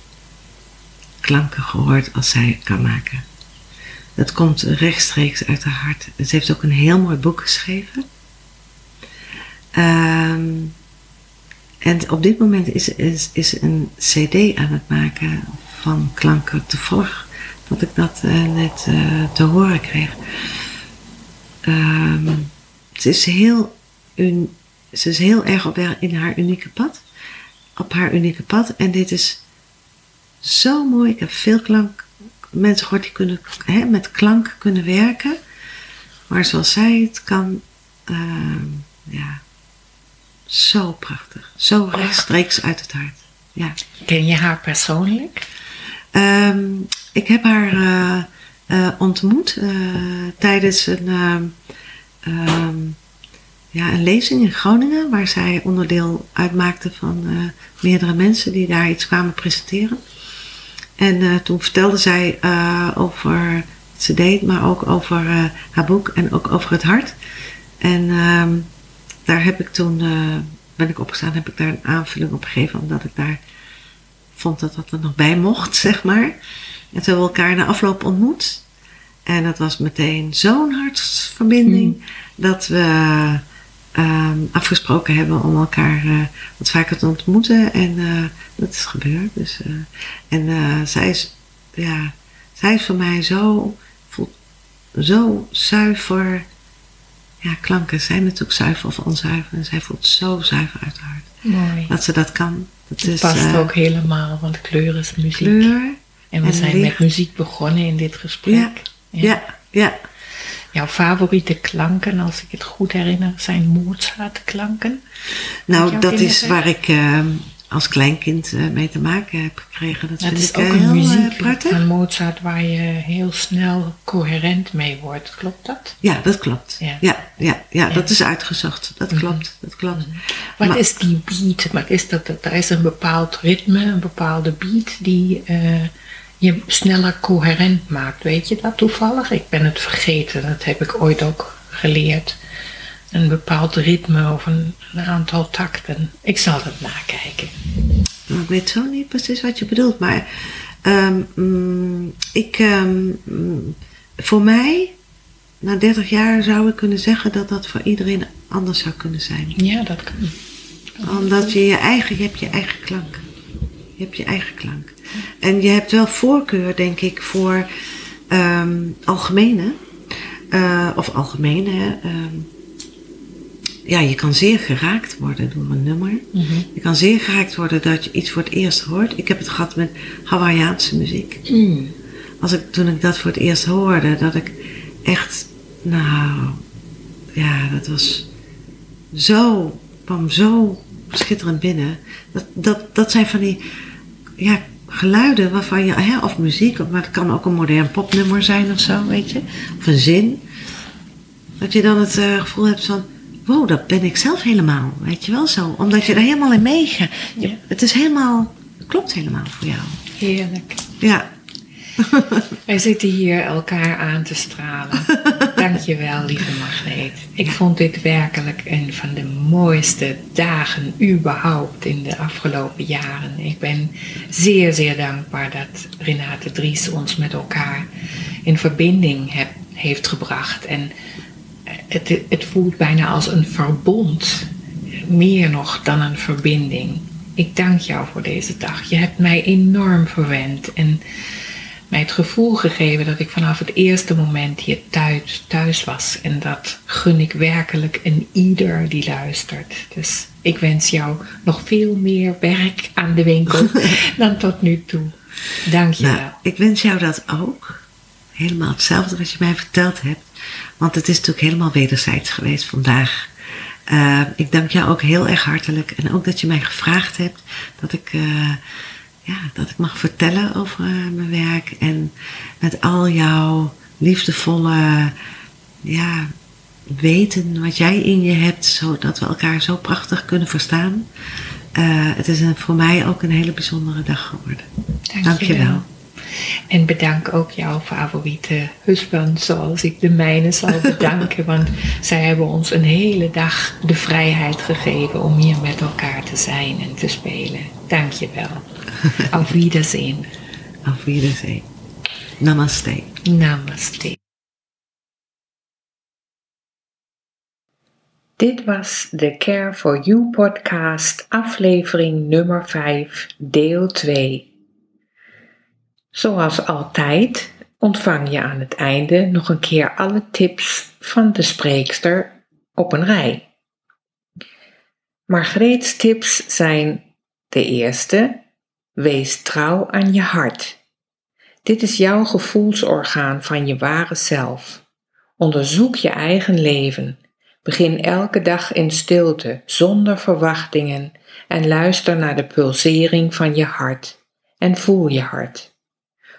klanken gehoord als zij kan maken. Dat komt rechtstreeks uit haar hart. Ze heeft ook een heel mooi boek geschreven. Ehm, en op dit moment is, is, is een CD aan het maken van klanken. Toevallig dat ik dat eh, net eh, te horen kreeg. Ehm, ze, is heel un, ze is heel erg op haar, in haar unieke pad. Op haar unieke pad. En dit is zo mooi. Ik heb veel klank, mensen gehoord die kunnen, hè, met klank kunnen werken. Maar zoals zij het kan, ehm, ja, zo prachtig. Zo rechtstreeks uit het hart. Ja. Ken je haar persoonlijk? Ehm, ik heb haar eh, eh, ontmoet eh, tijdens een, ehm, ja, een lezing in Groningen, waar zij onderdeel uitmaakte van eh, meerdere mensen die daar iets kwamen presenteren. En eh, toen vertelde zij eh, over wat ze deed, maar ook over haar boek en ook over het hart. En ehm, daar heb ik toen, ben ik opgestaan, heb ik daar een aanvulling op gegeven, omdat ik daar vond dat dat er nog bij mocht, zeg maar. En toen hebben we elkaar na afloop ontmoet. En dat was meteen zo'n hartsverbinding dat we ehm, afgesproken hebben om elkaar eh, wat vaker te ontmoeten. En eh, dat is gebeurd. Dus, eh, en zij, is, ja, zij is voor mij zo, voelt zo zuiver. Ja, klanken zijn natuurlijk zuiver of onzuiver. En zij voelt zo zuiver uit haar hart. Mooi. Dat ze dat kan. Dat Het is, past ook helemaal, want kleur is muziek. kleur. En we en zijn licht. met muziek begonnen in dit gesprek. Ja, Ja, ja. Jouw favoriete klanken, als ik het goed herinner, zijn Mozart-klanken. Nou, dat is waar ik eh, als kleinkind eh, mee te maken heb gekregen. Dat Dat vind is ik ook eh, een eh, muziek prettig. van Mozart waar je heel snel coherent mee wordt. Klopt dat? Ja, dat klopt. Ja. Ja, ja, ja, Ja. dat is uitgezocht. Dat Mhm. klopt, dat klopt. Wat Maar- is die beat? Wat is dat? Er is een bepaald ritme, een bepaalde beat die je sneller coherent maakt. Weet je dat toevallig? Ik ben het vergeten. Dat heb ik ooit ook geleerd. Een bepaald ritme of een, een aantal takten. Ik zal het nakijken. Nou, ik weet zo niet precies wat je bedoelt, maar ehm, mm, ik, mm, voor mij, na 30 jaar zou ik kunnen zeggen dat dat voor iedereen anders zou kunnen zijn. Ja, dat kan. Omdat je je eigen, je hebt je eigen klank. Je hebt je eigen klank. En je hebt wel voorkeur, denk ik, voor ehm, algemene, eh, of algemene, ehm, ja, je kan zeer geraakt worden door een nummer. Mhm. Je kan zeer geraakt worden dat je iets voor het eerst hoort. Ik heb het gehad met Hawaiiaanse muziek. Mm. Als ik, toen ik dat voor het eerst hoorde, dat ik echt, nou, ja, dat was zo, kwam zo schitterend binnen. Dat, dat, dat zijn van die, ja, geluiden waarvan je, hè, of muziek, maar het kan ook een modern popnummer zijn of zo, weet je. Of een zin. Dat je dan het eh, gevoel hebt van, wow, dat ben ik zelf helemaal, weet je wel zo. Omdat je er helemaal in meegaat. Ja. Het is helemaal, het klopt helemaal voor jou. Heerlijk. Ja, Wij zitten hier elkaar aan te stralen. Dankjewel, lieve Magneet. Ik vond dit werkelijk een van de mooiste dagen überhaupt in de afgelopen jaren. Ik ben zeer, zeer dankbaar dat Renate Dries ons met elkaar in verbinding heeft gebracht. En het, het voelt bijna als een verbond. Meer nog dan een verbinding. Ik dank jou voor deze dag. Je hebt mij enorm verwend en mij het gevoel gegeven dat ik vanaf het eerste moment hier thuis, thuis was. En dat gun ik werkelijk een ieder die luistert. Dus ik wens jou nog veel meer werk aan de winkel dan tot nu toe. Dank je nou, wel. ik wens jou dat ook. Helemaal hetzelfde wat je mij verteld hebt. Want het is natuurlijk helemaal wederzijds geweest vandaag. Eh, ik dank jou ook heel erg hartelijk. En ook dat je mij gevraagd hebt dat ik, eh, ja, dat ik mag vertellen over eh, mijn werk. En met al jouw liefdevolle ja, weten wat jij in je hebt, zodat we elkaar zo prachtig kunnen verstaan. Eh, het is een, voor mij ook een hele bijzondere dag geworden. Dank je wel. En bedank ook jouw favoriete husband, zoals ik de mijne zal bedanken. want zij hebben ons een hele dag de vrijheid gegeven om hier met elkaar te zijn en te spelen. Dank je wel. Auf Wiedersehen. Auf Wiedersehen. Namaste. Namaste. Dit was de Care for You podcast, aflevering nummer 5, deel 2. Zoals altijd ontvang je aan het einde nog een keer alle tips van de spreekster op een rij. Margreets tips zijn de eerste, wees trouw aan je hart. Dit is jouw gevoelsorgaan van je ware zelf. Onderzoek je eigen leven. Begin elke dag in stilte, zonder verwachtingen, en luister naar de pulsering van je hart. En voel je hart.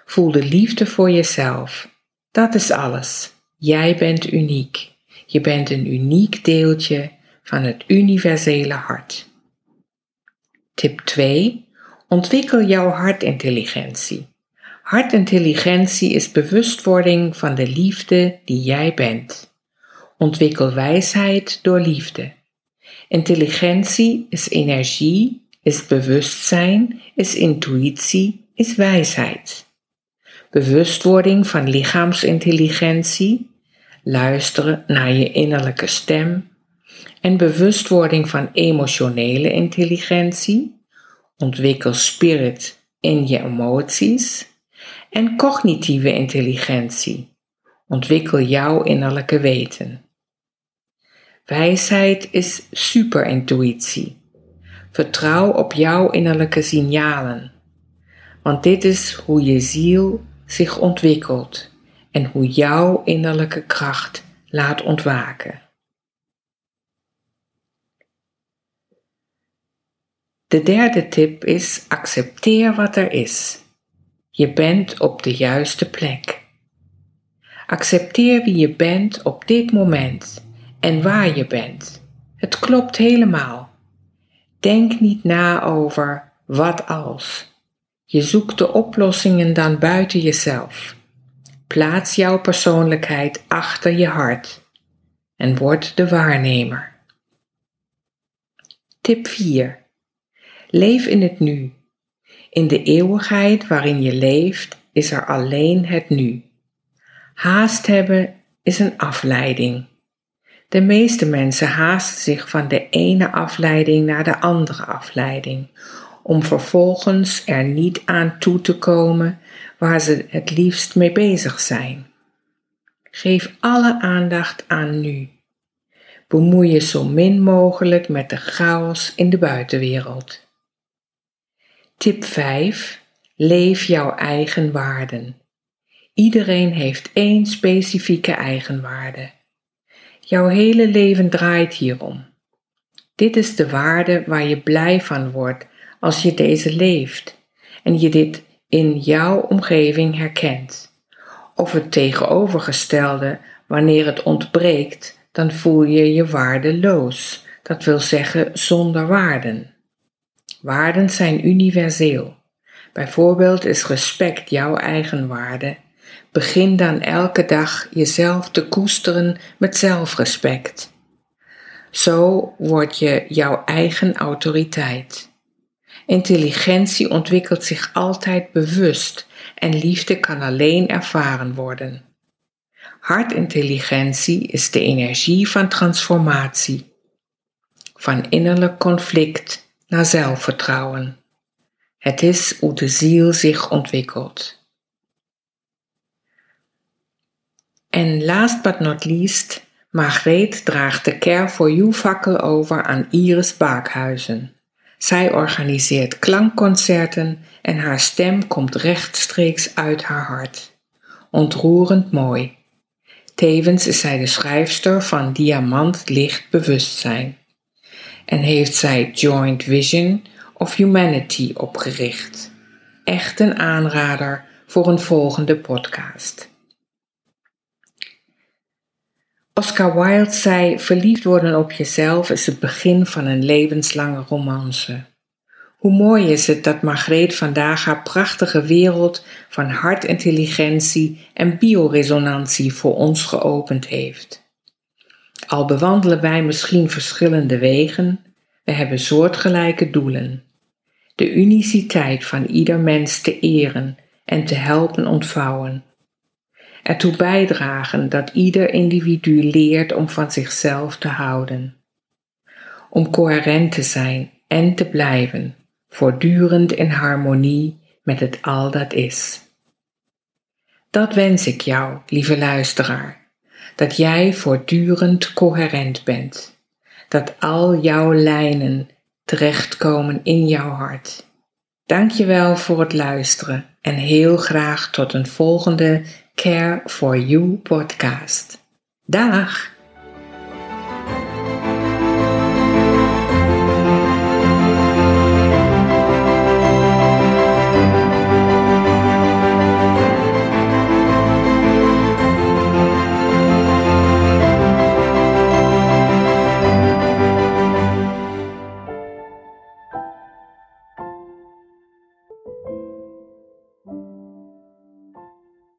Voel de liefde voor jezelf. Dat is alles. Jij bent uniek. Je bent een uniek deeltje van het universele hart. Tip 2. Ontwikkel jouw hartintelligentie. Hartintelligentie is bewustwording van de liefde die jij bent. Ontwikkel wijsheid door liefde. Intelligentie is energie, is bewustzijn, is intuïtie, is wijsheid. Bewustwording van lichaamsintelligentie, luisteren naar je innerlijke stem en bewustwording van emotionele intelligentie, ontwikkel spirit in je emoties en cognitieve intelligentie, ontwikkel jouw innerlijke weten. Wijsheid is superintuïtie. Vertrouw op jouw innerlijke signalen, want dit is hoe je ziel zich ontwikkelt en hoe jouw innerlijke kracht laat ontwaken. De derde tip is accepteer wat er is. Je bent op de juiste plek. Accepteer wie je bent op dit moment en waar je bent. Het klopt helemaal. Denk niet na over wat als. Je zoekt de oplossingen dan buiten jezelf. Plaats jouw persoonlijkheid achter je hart en word de waarnemer. Tip 4. Leef in het nu. In de eeuwigheid waarin je leeft is er alleen het nu. Haast hebben is een afleiding. De meeste mensen haasten zich van de ene afleiding naar de andere afleiding, om vervolgens er niet aan toe te komen waar ze het liefst mee bezig zijn. Geef alle aandacht aan nu. Bemoei je zo min mogelijk met de chaos in de buitenwereld. Tip 5. Leef jouw eigen waarden. Iedereen heeft één specifieke eigenwaarde. Jouw hele leven draait hierom. Dit is de waarde waar je blij van wordt als je deze leeft en je dit in jouw omgeving herkent. Of het tegenovergestelde, wanneer het ontbreekt, dan voel je je waardeloos, dat wil zeggen zonder waarden. Waarden zijn universeel. Bijvoorbeeld is respect jouw eigen waarde. Begin dan elke dag jezelf te koesteren met zelfrespect. Zo word je jouw eigen autoriteit. Intelligentie ontwikkelt zich altijd bewust en liefde kan alleen ervaren worden. Hartintelligentie is de energie van transformatie, van innerlijk conflict naar zelfvertrouwen. Het is hoe de ziel zich ontwikkelt. En last but not least, Margreet draagt de Care for You fakkel over aan Iris Baakhuizen. Zij organiseert klankconcerten en haar stem komt rechtstreeks uit haar hart. Ontroerend mooi. Tevens is zij de schrijfster van Diamant Licht Bewustzijn en heeft zij Joint Vision of Humanity opgericht. Echt een aanrader voor een volgende podcast. Oscar Wilde zei: Verliefd worden op jezelf is het begin van een levenslange romance. Hoe mooi is het dat Margreet vandaag haar prachtige wereld van hartintelligentie en bioresonantie voor ons geopend heeft. Al bewandelen wij misschien verschillende wegen, we hebben soortgelijke doelen. De uniciteit van ieder mens te eren en te helpen ontvouwen. Ertoe bijdragen dat ieder individu leert om van zichzelf te houden. Om coherent te zijn en te blijven voortdurend in harmonie met het al dat is. Dat wens ik jou, lieve luisteraar, dat jij voortdurend coherent bent, dat al jouw lijnen terechtkomen in jouw hart. Dank je wel voor het luisteren en heel graag tot een volgende Care for You podcast. Dag!